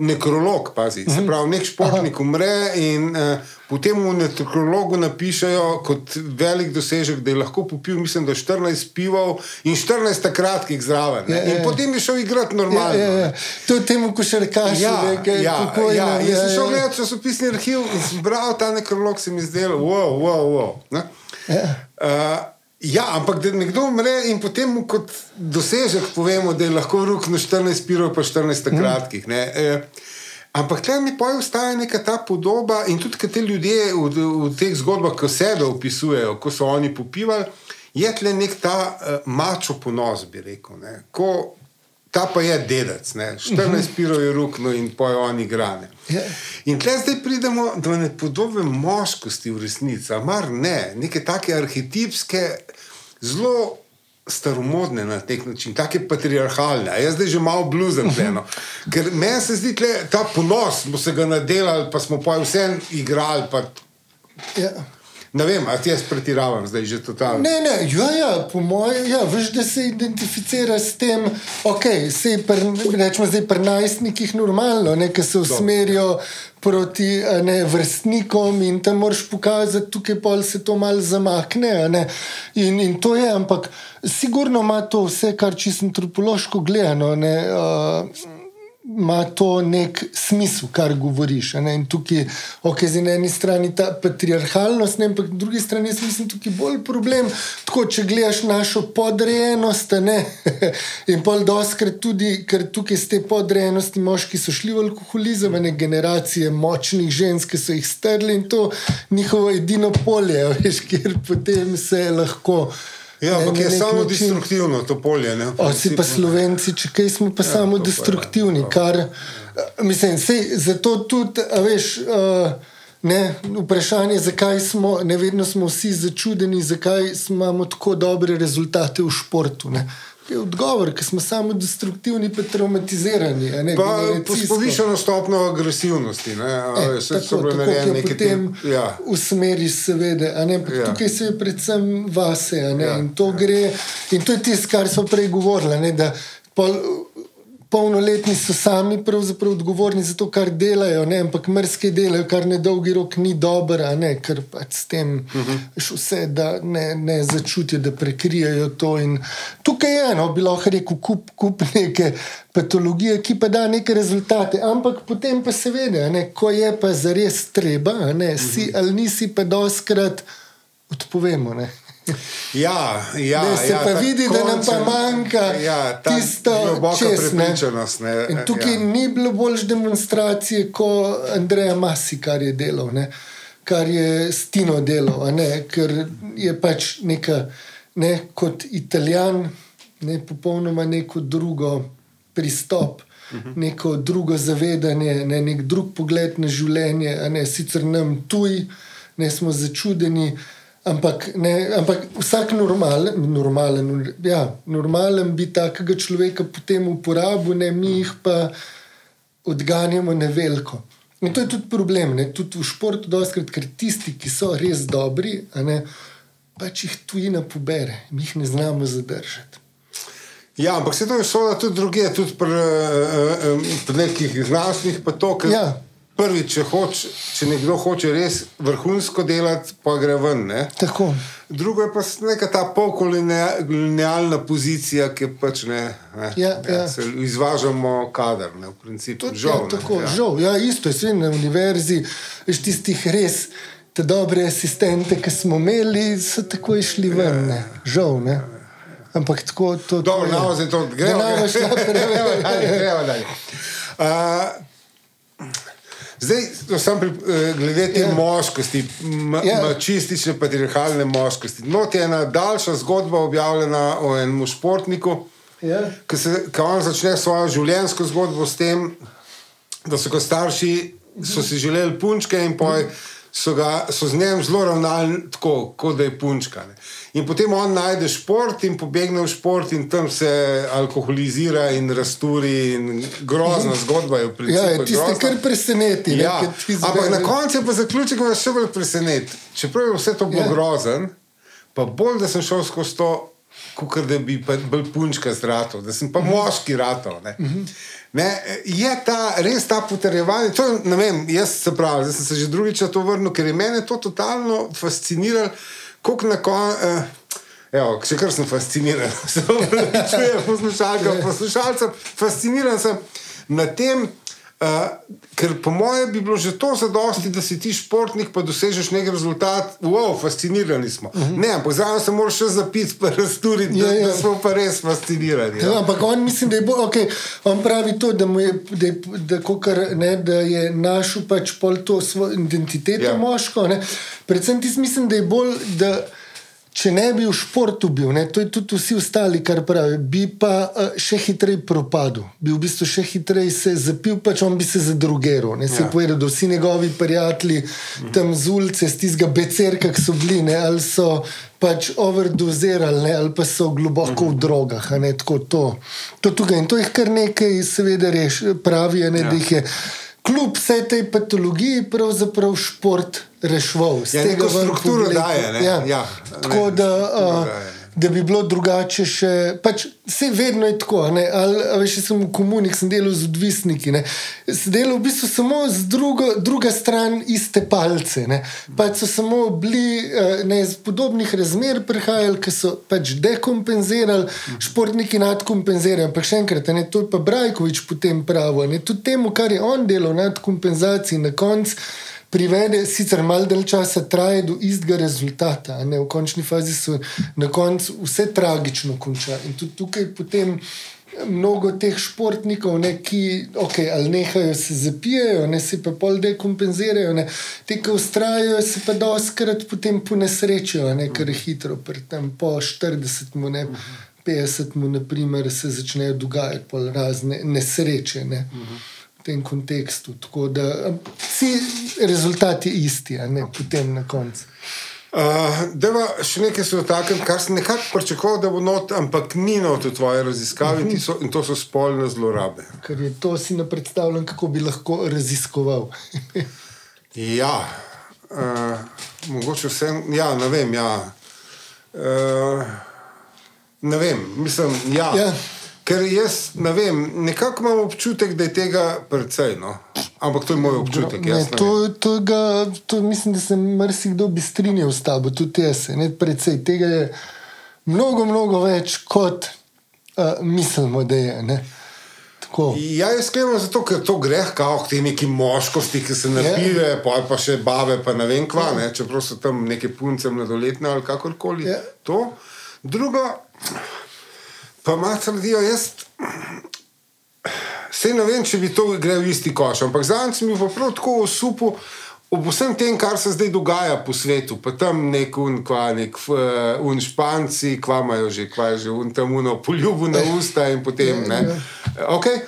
nekrolog. Pazi, se mhm. pravi, nek športnik umre in uh, potem v nekrologu napišejo kot velik dosežek, da je lahko popil, mislim, da 14 pivov in 14 kratkih zraven. Je, ja, je, in ja, ja. potem je šel igrati normalno. Je, je, je. To je temu, ko še rečeš, ja, nekaj ja, pokojno. Ja, je, jaz sem šel gledati časopisni arhiv in sem bral ta nekrolog, se mi zdelo, wow, wow, wow. Ne? Ja. Uh, Ja, ampak da nekdo umre in potem kot dosežek povemo, da je lahko rok na 14 pirov, pa 14 kratkih. E, ampak tle mi pa ostaja neka ta podoba in tudi te ljudje v, v teh zgodbah, ko sebe opisujejo, ko so oni popivali, je tle nek ta uh, mačo ponos, bi rekel. Ne, ko, Ta pa je dedec, ne? 14 pirov je rukno in pojo oni grane. Ja. In tle zdaj pridemo do ne podobne moškosti v resnici, mar ne, neke take arhetipske, zelo staromodne na nek način, take patriarhalne. Jaz zdaj že malo bluzem pleno. Ker meni se zdi tle, ta ponos, smo se ga nadelali, pa smo pa vse igrali. Pa... Ja. Ne vem, ali jaz pretiravam, zdaj že totalno. Ne, ne, ja, ja, po mojem, ja, veš, da se identificira s tem, ok, se rečemo zdaj pri najstnikih normalno, nekaj se usmerijo proti ne, vrstnikom in tam moraš pokazati, tukaj pa se to malo zamakne. In, in to je, ampak sigurno ima to vse, kar čisto antropološko gledano. Ne, uh, ima to nek smisel, kar govoriš. In tukaj, ok, z ene strani ta patriarhalnost, ne, ampak na drugi strani jaz mislim, da je bolj problem. Tako, če gledaš našo podrejenost, ne, in pol doskrat tudi, ker tukaj z te podrejenosti moški so šli v alkoholizem, ne generacije močnih žensk, ki so jih strli in to njihovo edino polje, veš, kjer potem se lahko. Ja, ampak je samo destruktivno to polje. Ne, si pa slovenci, če kaj smo pa ja, samo destruktivni. Pa je, kar, mislim, sej, zato tudi, veš. Uh, Ne, vprašanje je, zakaj smo, ne vedno smo vsi začudeni, zakaj imamo tako dobre rezultate v športu. Ne je odgovor, ker smo samo destruktivni, pa traumatizirani. Ne, pa povišeno stopno agresivnosti. Ne, e, se tako, tako, nekaj potem ja. usmeriš, seveda. Ne, ja. Tukaj se je predvsem vase. Ja. In, to gre, in to je tisto, kar smo prej govorili polnoletni so sami odgovorni za to, kar delajo, ne? ampak mrske delajo, kar ne dolgi rok ni dobro, ker pač s tem uh. -huh. vse da ne, ne začutijo, da prekrijajo to. In tukaj je eno, bi lahko rekel, kup, kup neke patologije, ki pa da neke rezultate. Ampak potem pa seveda, ko je pa zares treba, si uh. -huh. ali nisi pa doskrat odpovemo. Ja, ja, ne, se ja, pa vidi, končen, da nam pa manjka ja, tisto prepričanost. In tukaj ja. ni bilo boljše demonstracije kot Andreja Masi, kar je delal, ne? kar je Stino delal, ker je pač neka, ne, kot italijan, ne popolnoma neko drugo pristop. Mhm. Neko drugo zavedanje, ne, nek drug pogled na življenje, ne sicer nam tuj, ne smo začudeni, Ampak, ne, ampak vsak normalen, normalen, ja, normalen bi takega človeka potem uporabil, ne, mi jih pa odganjamo na veliko. In to je tudi problem. Ne, tudi v športu, doskrat, ker tisti, ki so res dobri, ne, pač jih tujina pobere, mi jih ne znamo zadržati. Ja, ampak se to je šlo tudi druge, tudi pri, uh, pri nekih znanstvenih potokih. Ja prvi, če, hoč, če nekdo hoče res vrhunsko delati, pa gre ven. Drugo je pa neka ta polkolonialna pozicija, ki pač ne. ne ja, ja, ja. Izvažamo kader, ne, v principu. Tudi, žal, ja, tako, ja. žal. Ja, isto je sve na univerzi, veš tistih res. Te dobre asistente, ki smo imeli, so tako išli ven, ne. žal. Ne. Ampak tako to, to je. Dobro, no, gremo naprej. Gremo naprej. Zdaj, sem pri, eh, glede te yeah. Ja. moškosti, yeah. Ja. čistične, patriarhalne moškosti. No, je ena daljša zgodba objavljena o enem športniku, yeah. Ja. ki, se, ki on začne svojo življenjsko zgodbo s tem, da so ga starši so si želeli punčke in poj. Mm so, ga, so z njim zelo ravnali tako, kot da je punčka. Ne. In potem on najde šport in pobegne v šport, in tam se alkoholizira in rasturi. In grozna zgodba je v principu. Ja, ti ste kar preseneti. Ja. Ampak na koncu je pa zaključek, me še bolj preseneti. Čeprav je vse to bilo ja. grozen, pa bolj, da sem šel skozi to, kot da bi bil punčka zrato, da sem pa mhm. moški rato. Ne, je ta res ta potrjevanje? To, vem, jaz se pravi, zdaj sem se že drugič na to vrnil, ker je mene to totalno fasciniralo, kako na koncu. Eh, Evo, še kar sem fasciniran, se pravi, poslušalkam, poslušalcem, fasciniran sem nad tem, Uh, ker po mojem bi bilo že to zadosti, da si ti športnik, pa dosežeš neki rezultat. Wow, fascinirani smo. Uh. -huh. Ne, pozdrav se moraš še zapiti, pa razturiti, ja, da, ja. da smo pa res fascinirani. Ja. Ja, ampak on mislim, da je bolj, okay, on pravi to, da, je, da, je, da, kokar, ne, da je našel pač pol to svojo identiteto ja. moško. Ne. Predvsem ti mislim, da je bolj. Da, Če ne bi v športu bil, ne, to je tudi vsi ostali, kar pravijo, bi pa uh, še hitreje propadel, bi v bistvu še hitreje se zapil, pač on bi se zadrugeral. Ne, se ja. povedal, da vsi njegovi prijatelji mhm. tam z ulice, z tistega becerka, ki so bili, ne, ali so pač overdozirali, ne, ali pa so globoko mhm. v drogah. Ne, to, to, tukaj. In to jih kar nekaj, seveda, reš, pravijo, ne, ja. da jih je kljub vsej tej patologiji, pravzaprav šport reševal. Z ja, tega strukturo daje. Ja. Ja, tako da. Uh, Da bi bilo drugače, še pač, vse vedno je tako. Ali veš, sem v komunik, sem delal z odvisniki. Ne. Sem delal v bistvu samo z drugo, druga stran iste palce. Pač so samo bili eh, ne, iz podobnih razmer prihajali, ki so pač dekompenzirali, športniki nadkompenzirali. Ampak še enkrat, ne, to je pa Brajkovič potem pravo. Tudi temu, kar je on delal nadkompenzaciji na koncu privede, sicer malo dalj časa traja do istega rezultata, ne? v končni fazi se na koncu vse tragično konča. In tudi tukaj potem. Mnogo teh športnikov, ne, ki okay, ali nehajo se zapijajo, ne se pa pol dekompenzirajo, ne. te, ki ustrajajo, se pa doskrat potem ponesrečijo, ker je hitro, tam po 40, ne, 50, naprimer, se začnejo dogajati razne nesreče. Ne. Uh -huh tem kontekstu. Tako da vsi rezultati isti, a ne potem na koncu. Uh, Deva še nekaj se dotaknem, kar sem nekako pričakoval, da bo not, ampak ni not v tvoji raziskavi uh -huh. so, in to so spolne zlorabe. Ker je to si ne predstavljam, kako bi lahko raziskoval. ja, uh, mogoče vsem, ja, ne vem. Ja. Uh, ne vem, mislim, ja. ja. Ker jaz ne vem, nekako imam občutek, da je tega precej. No? Ampak to je moj občutek. Ne, to, to ga, to mislim, da se marsikdo bi strinjal s tabo, tudi jaz. Ne, precej tega je mnogo, mnogo več, kot uh, mislimo, da je. Ne. Ja, jaz sklepam zato, ker to gre kao k tej neki moškosti, ki se napije, yeah. pa, pa še bave, pa ne vem kva, yeah. ne, čeprav so tam neke punce mladoletne ali kakorkoli. Yeah. Drugo. Pa malo trdijo, jaz se ne vem, če bi to gre v isti koš, ampak zadnjič sem bil prav tako v supu. Ob vsem tem, kar se zdaj dogaja po svetu, pa tam nek un, kva, nek uh, un španci, kva imajo že, kva je že un tam uno poljubu na usta in potem ne. Okay.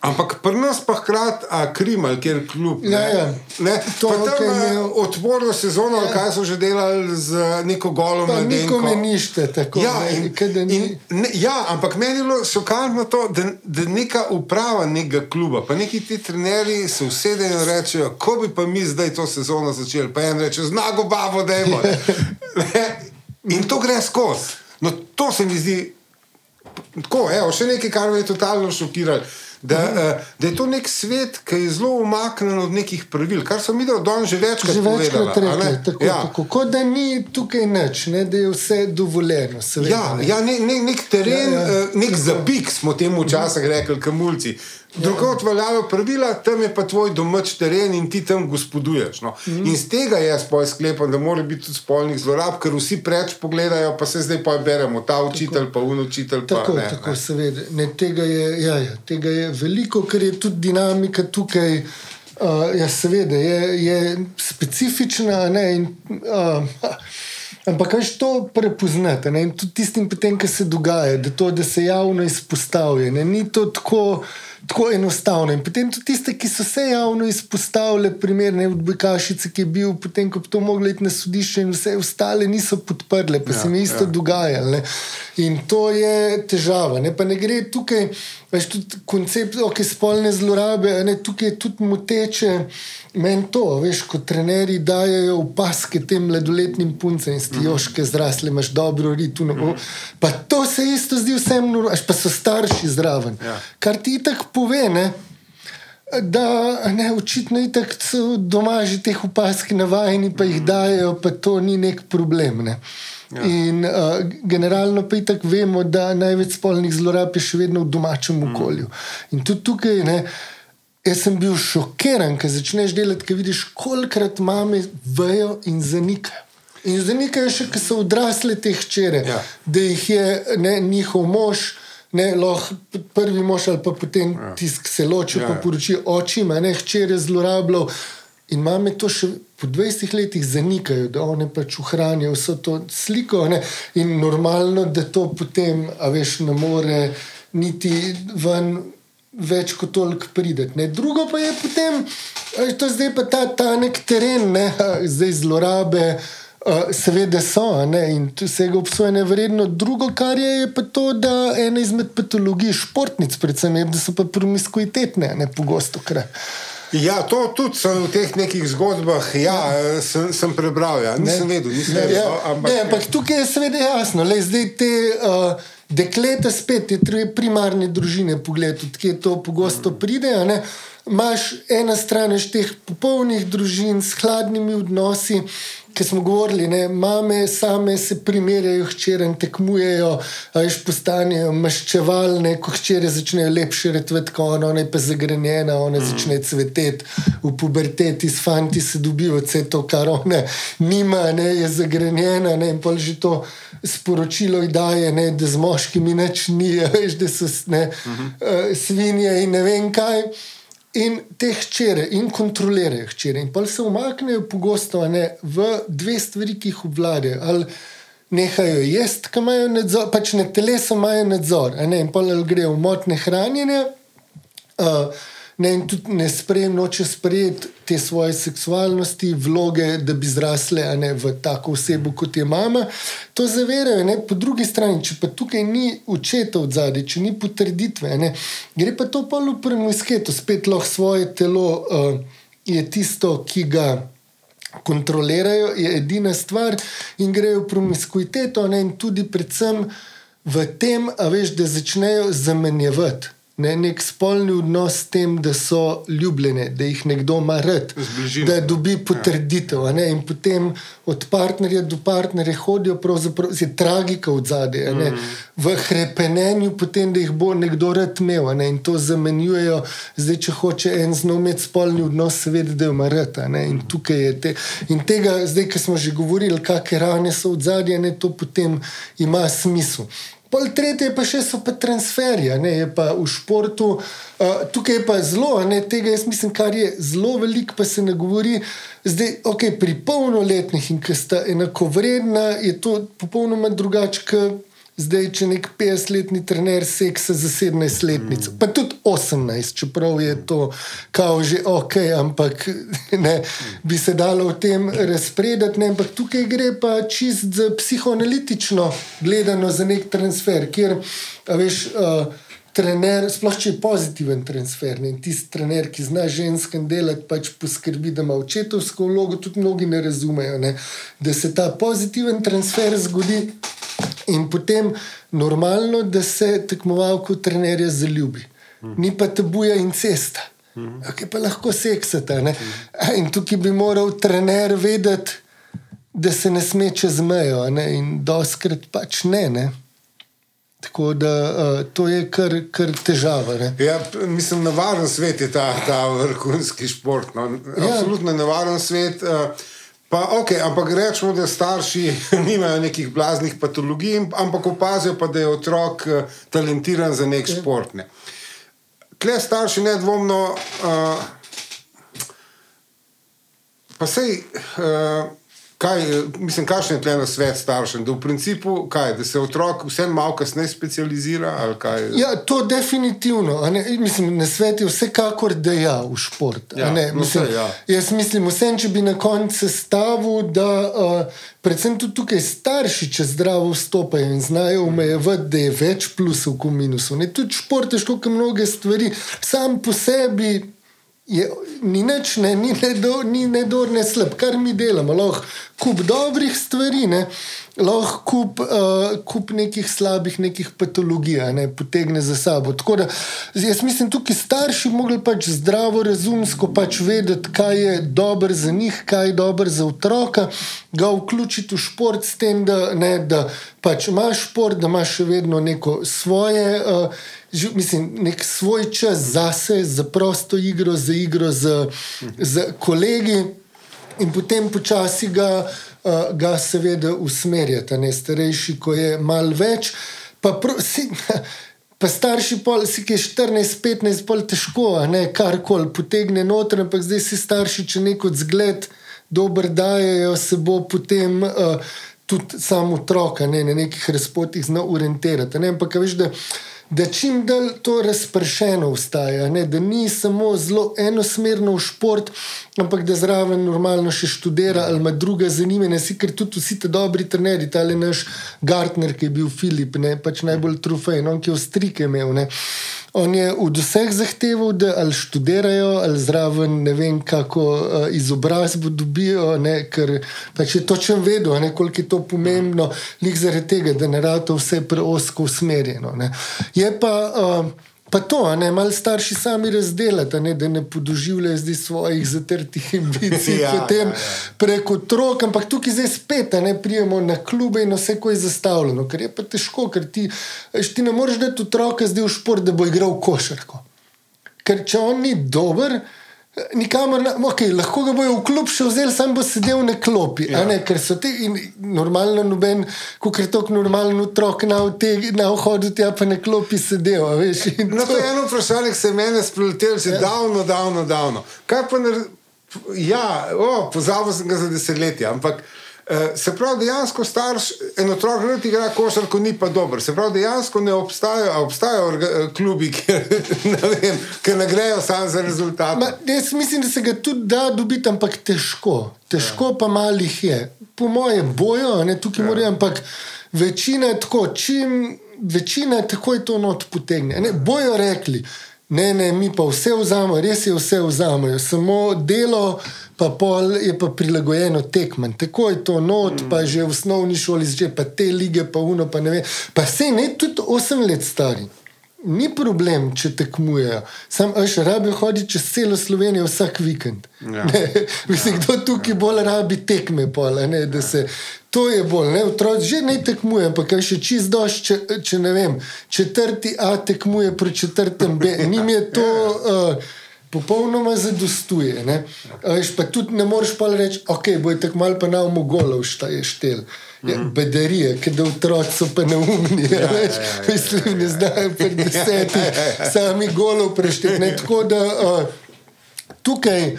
Ampak pri nas pa hkrati, a krimal, kjer je klub. Ja, ja. Ne, To, to, tam kaj okay, imel- odporno sezono, ja. kaj so že delali z neko golo Pa nikome nište, tako Ja, ne, in, ni. in, ne, ja, ampak meni je bilo šokantno to, da, da neka uprava nekega kluba, pa neki ti trenerji se usedejo in rečejo, ko bi pa mi zdaj to sezono začeli. Pa en reče, znago babo, da je. In to gre skozi. No, to se mi zdi tako. Evo, še nekaj, kar me je totalno šokiralo. Da, uh, da je to nek svet, ki je zelo umaknjen od nekih pravil, kar so mi danes že večkrat Že večkrat povedali. a ne? rekli, tako, ja. tako, kot da ni tukaj nič, ne, da je vse dovoljeno. Seveda, Ja, ne. ja ne, ne, nek teren, Ja, ja, ja. nek zapik smo temu včasih rekli, kamulci. Drugot veljajo pravila, tam je pa tvoj domač teren in ti tam gospoduješ. No. Mm. In z tega jaz poj sklepam, da mora biti tudi spolnih zlorab, ker vsi preč pogledajo, pa se zdaj pa beremo, ta učitelj, pa un učitelj. Tako, pa, ne, tako ne. seveda. Ne, tega, je, ja, ja, tega je veliko, ker je tudi dinamika tukaj. Uh, ja, seveda je, je specifična. Ne, in, uh, ampak kaj to prepoznate? Ne, in tudi tistim, potem, ki se dogaja, da, to, da se javno izpostavijo. ne, Ni to tako. Tako enostavno. In potem tudi tiste, ki so se javno izpostavili, primer ne od Bekašice, ki je bil, potem ko bi to mogli iti na sodišče, in vse ostale niso podprle, pa ja, se mi isto ja. dogajalo. ne. In to je težava. Ne? Pa ne gre tukaj, veš, tudi koncept okay, spolne zlorabe, ne, tukaj je tudi moteče. Meni to, veš, ko trenerji dajo opaske tem mladoletnim puncem in stijoške zrasle, imaš dobro ritu. No, pa to se isto zdi vsem, pa so starši zraven. Ja. Kar ti tako pove, ne, da ne, očitno je tako doma že teh opask navajeni, pa jih dajo, pa to ni nek problem. Ne. Ja. In uh, generalno pa tako vemo, da največ spolnih zlorab je še vedno v domačem okolju. In tudi tukaj, ne, jaz sem bil šokiran, ker začneš delati, ker vidiš, kolikrat mame vejo in zanikajo. In zanikajo še, ker so odrasle te hčere, Ja. da jih je ne, njihov mož. Ne, lahko prvi mož ali pa potem ja. tisk se loči, Ja, ja, pa ja. poroči očima, ne hčere zlorabljal. In mame to še po 20 letih zanikajo, da one pač ohranijo vso to sliko. Ne? In normalno, da to potem, a veš, ne more niti ven več kot toliko prideti. ne. Drugo pa je potem, a veš, to zdaj pa ta, ta nek teren, ne? zdaj zlorabe. Uh, seveda so, ne, in tu se ga obsojene vredno. Drugo, kar je, je pa to, da ena izmed patologij športnic, predvsem, je, da so pa promiskuitetne, ne pogosto krat. Ja, to tudi sem v teh nekih zgodbah, ja. Sem, sem prebral. Ja. Nisem vedel, nisem Ne, vedel. ja, ampak, ne, ampak tukaj je seveda jasno. Le, zdaj te uh, dekleta spet, te tri primarne družine, pogled, odkje to pogosto pride. ne. Imaš ena stran teh popolnih družin s hladnimi odnosi, ki smo govorili, ne, mame same se primerjajo, hčere tekmujejo, a veš, postanejo maščevalne, ko hčere začnejo lepše retvati, kot ona, ona je pa zagrenjena, ona mm. začne cveteti v puberteti, s fanti se dobijo vse to, kar ona nima, ne, je zagrenjena ne, in pol že to sporočilo ji daje, ne, da z moškimi nič ni, veš, da so ne, uh -huh. uh, svinje in ne vem kaj. In te hčere, in kontrolirajo hčere. In pa se umaknejo pogosto ne, v dve stvari, ki jih obvladajo. Ali nehajo jesti, ki imajo nadzor, pač na telesu imajo nadzor, ne, in pa ali grejo v motne hranjenje. Uh, ne, in tudi ne sprejem, noče sprejeti te svoje seksualnosti, vloge, da bi zrasle ne, v tako osebo, kot je mama. To zaverajo. Ne. Po drugi strani, če pa tukaj ni očeta od zadaj, če ni potrditve, ne, gre pa to pa v premisketu, spet lahko svoje telo uh, je tisto, ki ga kontrolirajo, je edina stvar in grejo v promiskuiteto, ne, in tudi predvsem v tem, a veš, da začnejo zamenjevati. Ne, nek spolni odnos s tem, da so ljubljene, da jih nekdo ima rad, da dobi potrditev. a ne, In potem od partnerja do partnerja hodijo, pravzaprav je tragika od zadaj, mm. v hrepenenju, potem, da jih bo nekdo rad imel. Ne, in to zamenjujejo, zdaj, če hoče en znov imeti spolni odnos, seveda, da ima rad. ne, In tukaj je te. In tega, zdaj, ki smo že govorili, kakšne rane so od zadaj, ne, to potem ima smisel. Pol tretje pa še so pa transferje, ne, je pa v športu, uh, tukaj je pa zelo, ne tega, jaz mislim, kar je zelo veliko, pa se ne govori. Zdaj, ok, pri polnoletnih in ki sta enako vredna, je to popolnoma drugače, zdaj, če nek 50-letni trener seksa za 17-letnico, mm. pa tudi 18, čeprav je to kao že ok, ampak ne, bi se dalo o tem razpredati. Ne, ampak tukaj gre pa čist za psihoanalitično gledano za nek transfer, kjer, veš, uh, trener, sploh če je pozitiven transfer, ne, tisti trener, ki zna ženskem delati, pač poskrbi, da ima očetovsko vlogo, tudi mnogi ne razumejo, ne, da se ta pozitiven transfer zgodi. In potem normalno, da se tekmovalko trenerja zaljubi. Ni pa tabuja in cesta, ki pa lahko seksata. Ne? In tukaj bi moral trener vedeti, da se ne sme čez mejo, ne? in doskrat pač ne. ne? Tako da uh, to je kar, kar težava. Ja, mislim, navaren svet je ta, ta vrhunski šport. No. Ja. Absolutno navaren svet. Uh, Pa, okay, ampak rečemo, da starši nimajo nekih blaznih patologij, ampak opazijo pa, da je otrok uh, talentiran za nek ja. šport. Ne. Kle starši nedvomno, uh, pa sej. Uh, Kaj, mislim, kakšen je tle svet staršem? Da, v principu, kaj, da se otrok vseeno malo kasneje specializira? Ja, to definitivno. Mislim, na svet je vsekakor deja v šport. Ja, no mislim, vse, ja. Jaz mislim, vsem, če bi na koncu stavil, da uh, predvsem tudi tukaj starši, če zdravo vstopajo in znajo omejevati, da je več plusov kot minusov. Ne? Tudi šport je škoka mnoge stvari, sam po sebi je, ni nič, ne, ni nedor, ni nedor, ne slab, kar mi delamo. Lahko kup dobrih stvari, ne, lahko kup, uh, kup nekih slabih, nekih patologij, ne, potegne za sabo. Da, jaz mislim, tukaj starši mogli pač zdravo, razumsko pač vedeti, kaj je dobro za njih, kaj je dobro za otroka, ga vključiti v šport s tem, da, ne, da pač imaš šport, da imaš še vedno neko svoje. Uh, mislim, nek svoj čas za sebe, za prosto igro, za igro z, z kolegi, in potem počasi ga, uh, ga seveda usmerjati, ne starejši, ko je mal več. Pa, pro, si, pa starši, pol, si ki je 14, 15, pol težko, ne kar koli potegne noter, ampak zdaj si starši, če neko zgled dober dajo, se bo potem. Uh, Tudi samo otroka, ne, na nekih razpotih, zna orientirati. Ampak, veš, da da čim dalj to razpršeno ustaja, ne? da ni samo zelo enosmerno v šport, ampak da zraven normalno še študira ali ima druga zanimanja, si ker tudi vsi ti dobri trenerji, ta le naš Gartner, ki je bil Filip, ne? pač najbolj trofej, no, ki je ostrike imel. Ne? On je od vseh zahteval, da ali študirajo, ali zraven ne vem, kako uh, izobrazbo dobijo, ne, ker pač je točno vedel, koliko je to pomembno, lik zaradi tega, da ne rado vse preosko usmerjeno. Ne. Je pa. Uh, Pa to, ne, malo starši sami razdelati, ne, da ne podoživljajo zdaj svojih zatrtih ambicij ja, ja, ja. preko otrok, ampak tukaj zdaj spet ne prijemo na klube in vse, ko je zastavljeno, ker je pa težko, ker ti, ti ne moreš dati otroka zdaj v šport, da bo igral košarko. Ker če on ni dober, Nikamor, okay, lahko ga bojo v klub še vzeli, sam bo sedel na klopi. Ja. Ne, ker so ti normalno, noben, kot je tako normalen otrok na, na vhodu, ti pa na klopi sedel. Veš, no, to je eno vprašanje, ki se je meni spletelo že ja. davno, davno, davno. Kaj pa ne? Ja, pozabil sem ga za desetletje, ampak. Eh, se pravi, dejansko starš en otrok redi igra košarko, ni pa dober. Se pravi, dejansko ne obstajajo, obstajajo eh, klubi, ki ne grejo samo za rezultat. Jaz mislim, da se ga tudi da dobiti, ampak težko. Težko ja. pa malih je. Po mojem boju, ne tukaj ja. moram, ampak večina je tako, čim večina je tako, to not potegne. Ne, bojo rekli, ne, ne, mi pa vse vzamemo, res je vse vzamemo, samo delo pa pol je pa prilagojeno tekmem. Tako je to not, mm. pa že v osnovni šoli, že pa te lige, pa uno, pa ne vem. Pa se ne, tudi 8 let stari. Ni problem, če tekmujejo. Sam še rabi hoditi čez celo Slovenijo vsak vikend. Ja. Mislim, ja. kdo tukaj ja. bolj rabi tekme, pol, ne, da se. To je bolj, ne, otroci že ne tekmujejo, pa kaj še čist doš, če, če ne vem, četrti A tekmuje pri četrtem B. Nim je to. Uh, popolnoma zadostuje. Ne? Veš, pa tudi ne moreš pa reči, ok, boj tako malo pa na umu golov šta je štel. Ja, mhm. Bedarije, ki da otroci so pa neumni, ja, veš, ja, ja, ja, mislim, ne znajo pred deseti, sami golov prešteti. Tako da uh, tukaj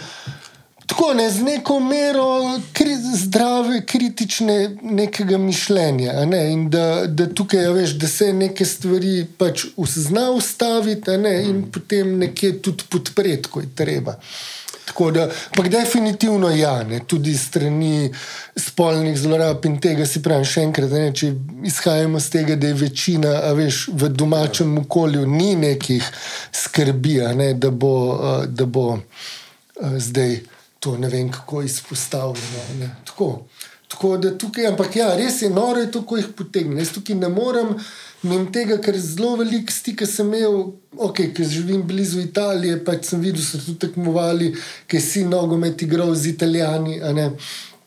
tako ne, z neko mero kri, zdrave, kritične nekega mišljenja. Ne, in da, da tukaj ja, veš, da se neke stvari pač zna ustaviti ne, in potem nekje tudi podpreti, ko je treba. Tako da, pa definitivno ja, ne, tudi strani spolnih zlorab in tega si pravim še enkrat, ne, če izhajamo z tega, da je večina, a veš, v domačem okolju ni nekih skrbi, ne, da bo, da bo uh, zdaj to ne vem kako izpostavljeno. Tako. tako da tukaj, ampak ja, res je noro, je to, ko jih potegne. Jaz tukaj ne morem. Mim tega, ker zelo veliko stika sem imel, okay, ker živim blizu Italije, pač sem videl, so tu tekmovali, ker si nogomet igral z Italijani,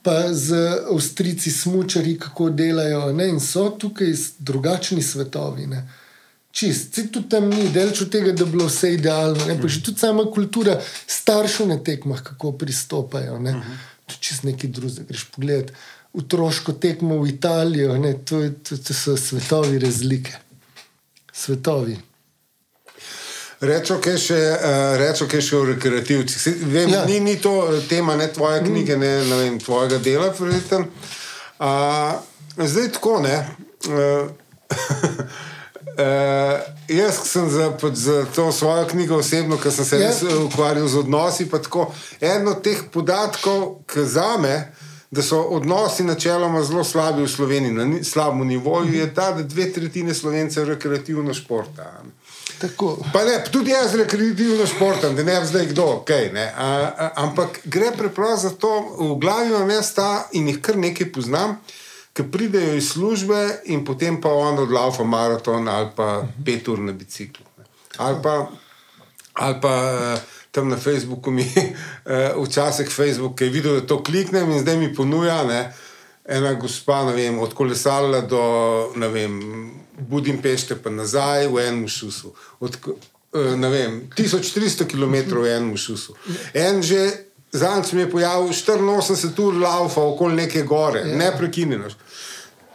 pa z Avstrijci, smočari, kako delajo. Ne? In so tukaj drugačni svetovi. Ne? Čist, se tudi tam ni, delč od tega, da bi bilo vse idealno. Ne? Pa že tudi sama kultura staršev na tekmah, kako pristopajo. Ne? To je čist nekaj drugega. Greš pogledati otroško tekmo v Italijo, to, to, to so svetovi razlike. Svetovi. Rečo, kaj še, uh, kaj še o rekreativcih. Vem, ja. ni, ni to tema ne tvoje knjige, ne, ne vem, tvojega dela. Uh, zdaj tako ne. Uh, uh, jaz sem za, za to svojo knjigo osebno, ker sem se ja. ukvarjal z odnosi. Eno od teh podatkov, ki za me da so odnosi načeloma zelo slabi v Sloveniji, na slabem nivoju, je ta, da dve tretjine slovencev rekreativno športa. Pa ne, tudi jaz rekreativno športam, da ne vem zdaj kdo, okay, ne. A, a, ampak gre preprosto za to, v glavi imam jaz ta in jih kar nekaj poznam, ki pridejo iz službe in potem pa on odlaufa maraton ali pa pet ur na biciklu. Ali pa, ali pa tam na Facebooku mi uh, včasih Facebook, je videl, da to kliknem in zdaj mi ponuja ne, ena gospa, vem, od kolesala do vem, Budimpešte pa nazaj v enem šusu. Od, uh, ne vem, 1300 km v enem šusu. En že Zanj mi je pojavil 84 ur laufa okoli neke gore, ja. neprekinjeno.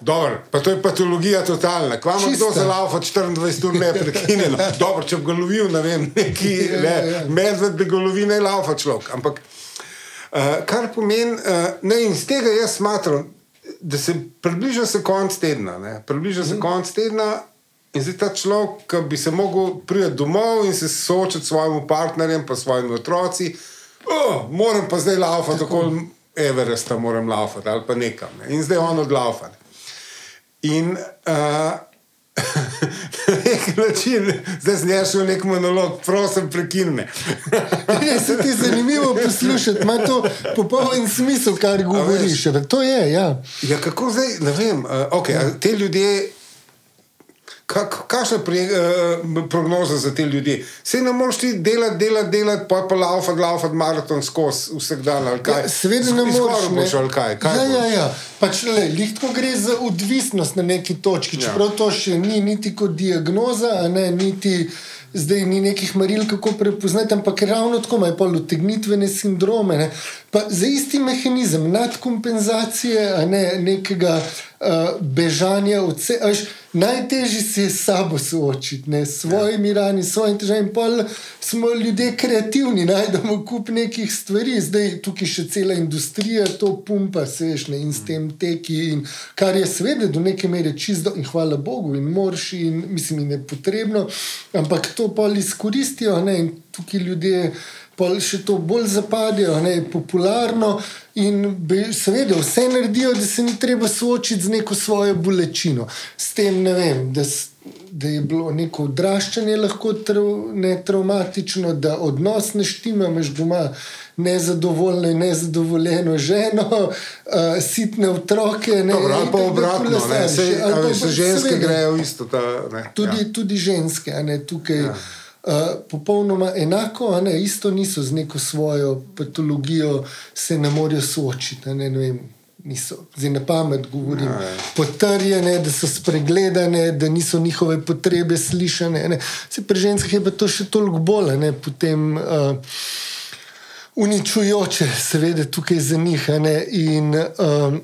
Dobro, pa to je patologija totalna. Kva ima kdo za laufa 24 ur ne prekinjeno? Dobro, če bi ga lovil, ne vem, neki ja, ne, ja, ja. medved bi ga lovil, ne laufa človek. Ampak uh, kar pomeni, uh, ne in z tega jaz smatram, da se približa se konc tedna. Ne? Približa se mm. konc tedna in zdaj ta človek, ki bi se lahko prijel domov in se soočil s svojim partnerjem, pa s svojimi otroci. Oh, moram pa zdaj laufati, tako Everesta moram laufati ali pa nekam. Ne? In zdaj on odlaufati. In uh, na nek način, zdaj znašel nek monolog, prosim, prekinite. Se ti je zanimivo poslušati, ima to popoln smisel, kar govoriš. To je, ja. ja kako zdaj, ne vem, uh, okay, ja. te ljudje. Kakšna je uh, prognoza za te ljudi? Se ne moreš ti delati, delati, delati, pa pa laufati, laufati maraton skozi vsak dan. Ja, Seveda ne moreš. Ne. Kaj, kaj ja, ja, ja. Pač, le, lihtko gre za odvisnost na neki točki. Ja. Čeprav to še ni niti kot diagnoza, ne, niti zdaj ni nekih maril, kako prepoznati, ampak ravno tako imajo polutegnitvene sindrome. Ne. Za isti mehanizem nadkompenzacije, ne nekega uh, bežanja od sebe. Najtežje se je s sabo soočiti, ne, s svojimi ja. rani, s svojimi težavami. Pol smo ljudje kreativni, najdemo kup nekih stvari, zdaj tukaj še cela industrija to pumpa, seš, ne, in s tem teki. In, kar je seveda do neke mere čisto in hvala Bogu, in morši, in mislim, in je potrebno, ampak to pa izkoristijo ne, in tukaj ljudje pa še to bolj zapadajo, ne, popularno. In be, seveda, vse naredijo, da se ni treba soočiti z neko svojo bolečino. S tem, vem, da, da je bilo neko odraščanje lahko traumatično, da odnos ne štima, imaš doma nezadovoljno in nezadovoljeno ženo, uh, sitne otroke. Ne, Dobro, ali pa obratno, ne, se, ali, se ženske seveda, grejo isto. Ta, ne, tudi, ja. tudi ženske, a ne tukaj. Ja. Eh, popolnoma enako, ne, isto niso z neko svojo patologijo, se ne morejo soočiti. Ne, ne vem, niso, zdaj na pamet govorim, ja, potrjene, da so spregledane, da niso njihove potrebe slišane. Se pri ženskah je pa to še toliko bolj, ne, potem uh, uničujoče, seveda, tukaj za njih. Ne, in, uh,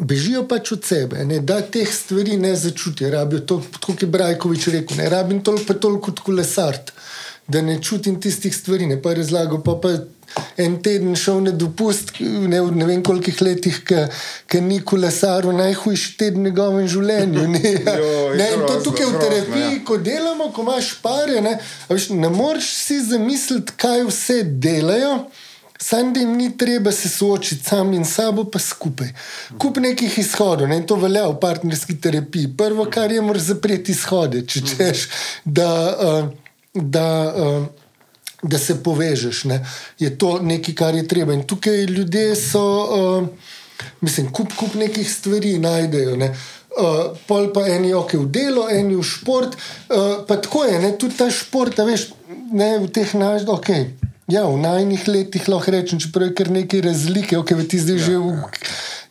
bežijo pač od sebe, ne, da teh stvari ne začutijo. Rabijo to, kot je Brajkovič rekel, ne rabim toliko, pa toliko kot kolesart, da ne čutim tistih stvari. Ne, pa je razlagal, pa, pa en teden šel na dopust, ne, v ne vem kolikih letih, ki ni kolesar, najhujši teden v njegovem življenju. Ne, Joj, ne, in to tukaj v grozno, terapiji, ja. ko delamo, ko imaš pare, ne, ne moreš si zamisliti, kaj vse delajo. Sam jim ni treba se soočiti sam in sabo, pa skupaj. Kup nekih izhodov, ne, to velja v partnerski terapiji. Prvo, kar je, moraš zapreti izhode, če češ, da, uh, da, uh, da se povežeš. Ne. Je to nekaj, kar je treba. In tukaj ljudje so, uh, mislim, kup, kup nekih stvari najdejo. Ne. Uh, pol pa eni ok v delo, eni v šport. Uh, pa tako je, ne, tudi ta šport, veš, ne v teh naših, ok. Ja, v najnih letih lahko rečem, čeprav je kar nekaj razlike, ok, ti zdaj ja, že v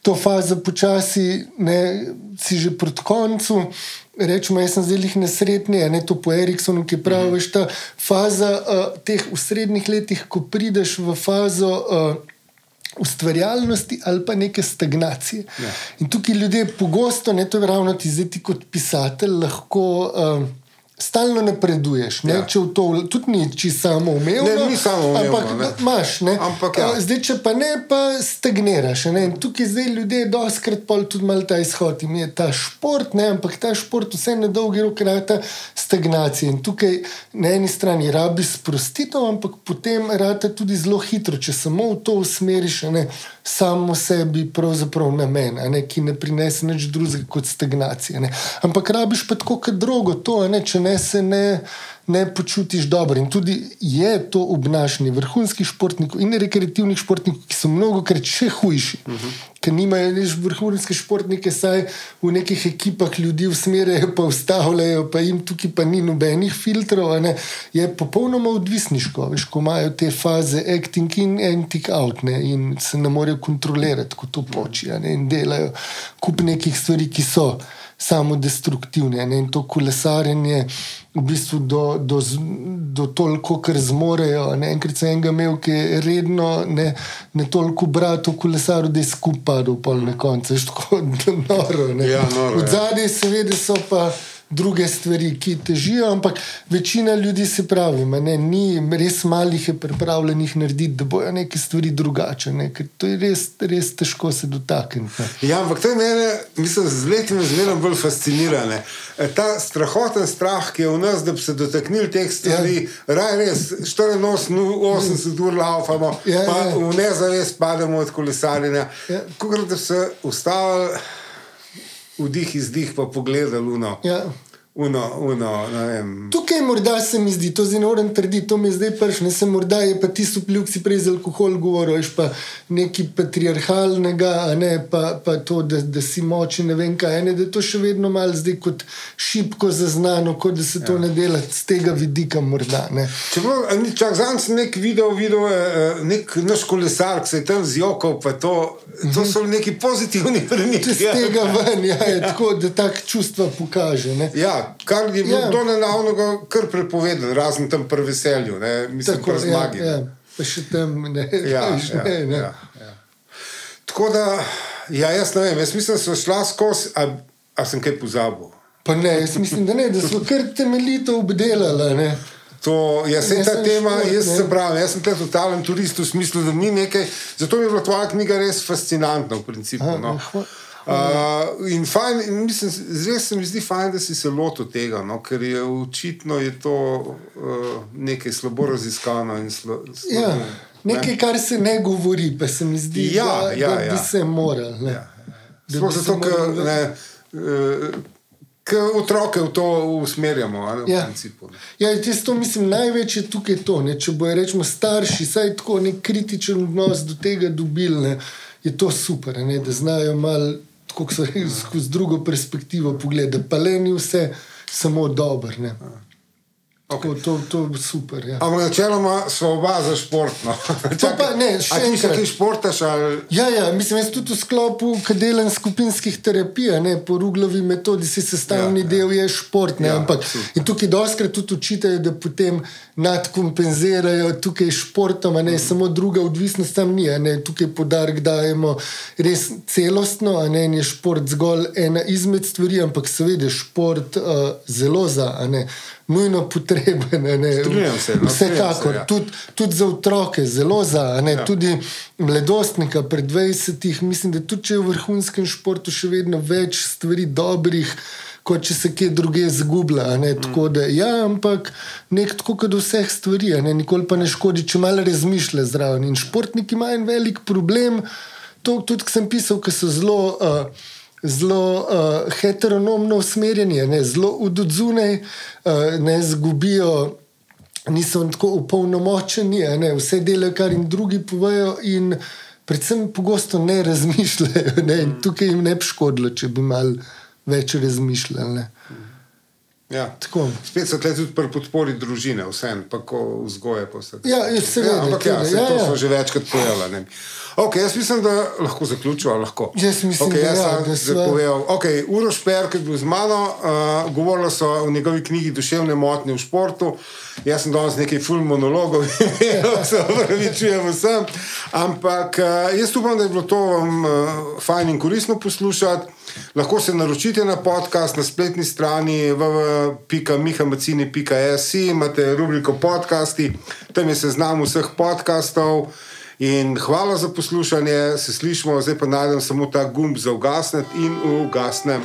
to fazo počasi, ne, si že proti koncu. Rečemo, jaz sem nesretni, a ne to po Eriksonu, ki pravi, mm. veš, ta faza uh, teh v srednjih letih, ko prideš v fazo. Uh, Ustvarjalnosti ali pa neke stagnacije. Ja. In tukaj ljudje pogosto, ne to je ravno ti, zdaj ti kot pisatelj, lahko uh, stalno napreduješ. Ne, Ja. če v to, tudi ni čisto samo umevno. Ne, ni samoumevno, Ampak ne. imaš, ne. Ampak ja. A, Zdaj, če pa ne, pa stagniraš. Ne? In tukaj zdaj ljudje doskrat pol tudi malo ta izhod. In je ta šport, ne? ampak ta šport vse na dolgi rok rata stagnacija. In tukaj na eni strani rabi sprostitev, ampak potem rata tudi zelo hitro, če samo v to usmeriš, ne samo sebi pravzaprav namen, a ne, ki ne prinese nič drugega kot stagnacija. Ne? Ampak rabiš pa tako kot drogo, to, a ne, če ne se ne ne počutiš dobro. In tudi je to obnašanje vrhunskih športnikov in rekreativnih športnikov, ki so mnogo krat še hujši, uh -huh. ker nimajo nič vrhunske športnike, saj v nekih ekipah ljudi usmerjajo, pa ustavljajo, pa jim tukaj pa ni nobenih filtrov. je popolnoma odvisniško, veš, ko imajo te faze acting in acting out ne, in se ne morejo kontrolirati, ko to počijo in delajo kup nekih stvari, ki so samo destruktivne. Ne? In to kolesarjenje v bistvu do, do, do toliko, kar zmorejo. Ne? Enkrat sem enega imel, ki je redno ne, ne toliko bratov kolesaril, da je skupaj do pol na koncu. Veš, Tako noro. ne. Ja, noro, ja. Od zadaj seveda so pa. Druge stvari, ki težijo, ampak večina ljudi se pravi, ne, ni res malih je pripravljenih narediti, da bojo neke stvari drugače. Ne, ker to je res, res težko se dotakniti. Ja, ampak to je mene, mislim, z leti me zmeraj bolj fascinira. ne. E, Ta strahoten strah, ki je v nas, da bi se dotaknili teh stvari, ja. raj res 84 ur laufamo, Ja, pa ja. v nezavest pademo od kolesarjenja. Ja. Kot da bi se ustavili, vdih, izdih, pa pogledali uno. Ja. Uno, uno. Tukaj morda se mi zdi, to zdaj ne morem trditi, to mi je zdaj prš, ne se morda je pa tisto vpliv, ki si prej za alkohol govoril, veš pa nekaj patriarhalnega, ne pa, pa to, da, da si moči, ne vem kaj, ne, da je to še vedno malo zdaj kot šipko zaznano, kot da se to ja. ne dela z tega vidika morda. Ne. Čeprav, a ni- čak zanj sem nek video videl, eh, nek naš kolesar, ki se je tam zjokal, pa to, to so neki pozitivni premiki. Z tega ven, ja, je tako, da tak čustva pokaže. Ne. Ja, kar je bilo Ja. do nenavnega kar prepovedano, razen tam pri veselju, ne, mislim, Tako, pri zmagi. Ja, ja. Pa še tam ne. Ja, veš, ja, ne, ne. ja, ja. Tako da, ja, jaz ne vem, jaz mislim, da so šla skozi, a, a sem kaj pozabil. Pa ne, jaz mislim, da ne, da smo kar temeljito obdelali. ne. To, jaz sem Jaz ta tema, šport, jaz ne. se pravim, jaz sem ta totalen turist v smislu, da ni nekaj. Zato mi je bila tvoja knjiga res fascinantna v principu. A, No. hva- Uh, in fajn, in mislim, res se mi zdi fajn, da si se lotil tega, no, ker je očitno je to uh, nekaj slabo raziskano. in Slo, slabo, Ja, nekaj, kar se ne govori, pa se mi zdi, Ja, da, ja, da ja. bi se moral. ne. Ja. Sploh zato, ker ne, ker otroke v to usmerjamo, a ne, v Ja. Ja, jaz to mislim, največ je tukaj to. Ne? Če bojo rečemo starši, saj tako nek kritičen odnos do tega dobili, ne? je to super, ne? da znajo malo, kot so rekli, skozi drugo perspektivo pogledati, pa le ni vse samo dobro. Ne. Tako, to, to je super. Ja. Ampak načeloma smo oba za športno. pa ne, še ti enkrat. kaj športaš? Ali... Ja, ja, mislim, jaz tudi v sklopu, ki delam skupinskih terapij, ne, po Ruglovi metodi, si sestavni Ja, ja, del je šport. Ne, Ja, ja, ampak, absolutno. in tukaj doskrat tudi učitajo, da potem nadkompenzirajo tukaj športom, ne Mm. samo druga odvisnost tam ni. Ne, tukaj podarek dajemo res celostno, a ne in je šport zgolj ena izmed stvari, ampak seveda šport uh, zelo za. Ne, nujno potreben. se, no, Vsekakor, se, ja. tudi, tudi za otroke, zelo za, ne, Ja. tudi mladostnika pred 20, mislim, da tudi če je v vrhunskem športu še vedno več stvari dobrih. Kot če se kje druge zgublja. ne, tako Da, ja, ampak nek tako kot vseh stvari, ne, nikoli pa ne škodi, če malo razmišlja zraven. In športniki imajo en velik problem. To tudi, sem pisal, ki so zelo. Uh, Zelo uh, heteronomno usmerjeni, ne, zelo udodzunaj, uh, ne zgubijo, niso tako upolnomočeni, ne, vse delajo, kar jim drugi povejo, in predvsem pogosto ne razmišljajo. Ne, in tukaj jim ne bi škodilo, če bi malo več razmišljali. Ne. Ja. Tako. Spet so tle tudi pri podpori družine, vseeno, pa ko vzgoje. Vse. Ja, ja, seveda, ampak ja, saj ja, to ja. smo že večkrat povedali. Okay, jaz mislim, da lahko zaključujem. Lahko. Jaz mislim, okay, da jaz ja, sem da sva- zapovedal. Okay, Uroš Perk je bil z mano, uh, govorila so o njegovi knjigi Duševne motnje v športu. Jaz sem danes nekaj full monologov, se opravičujem vsem. Ampak uh, jaz upam, da je bilo to vam uh, fajn in koristno poslušati. Lahko se naročite na podcast na spletni strani www.mihamacini.js, imate rubriko podcasti, tam je seznam vseh podcastov. In hvala za poslušanje, se slišimo, zdaj pa najdem samo ta gumb za ugasnet in ugasnem.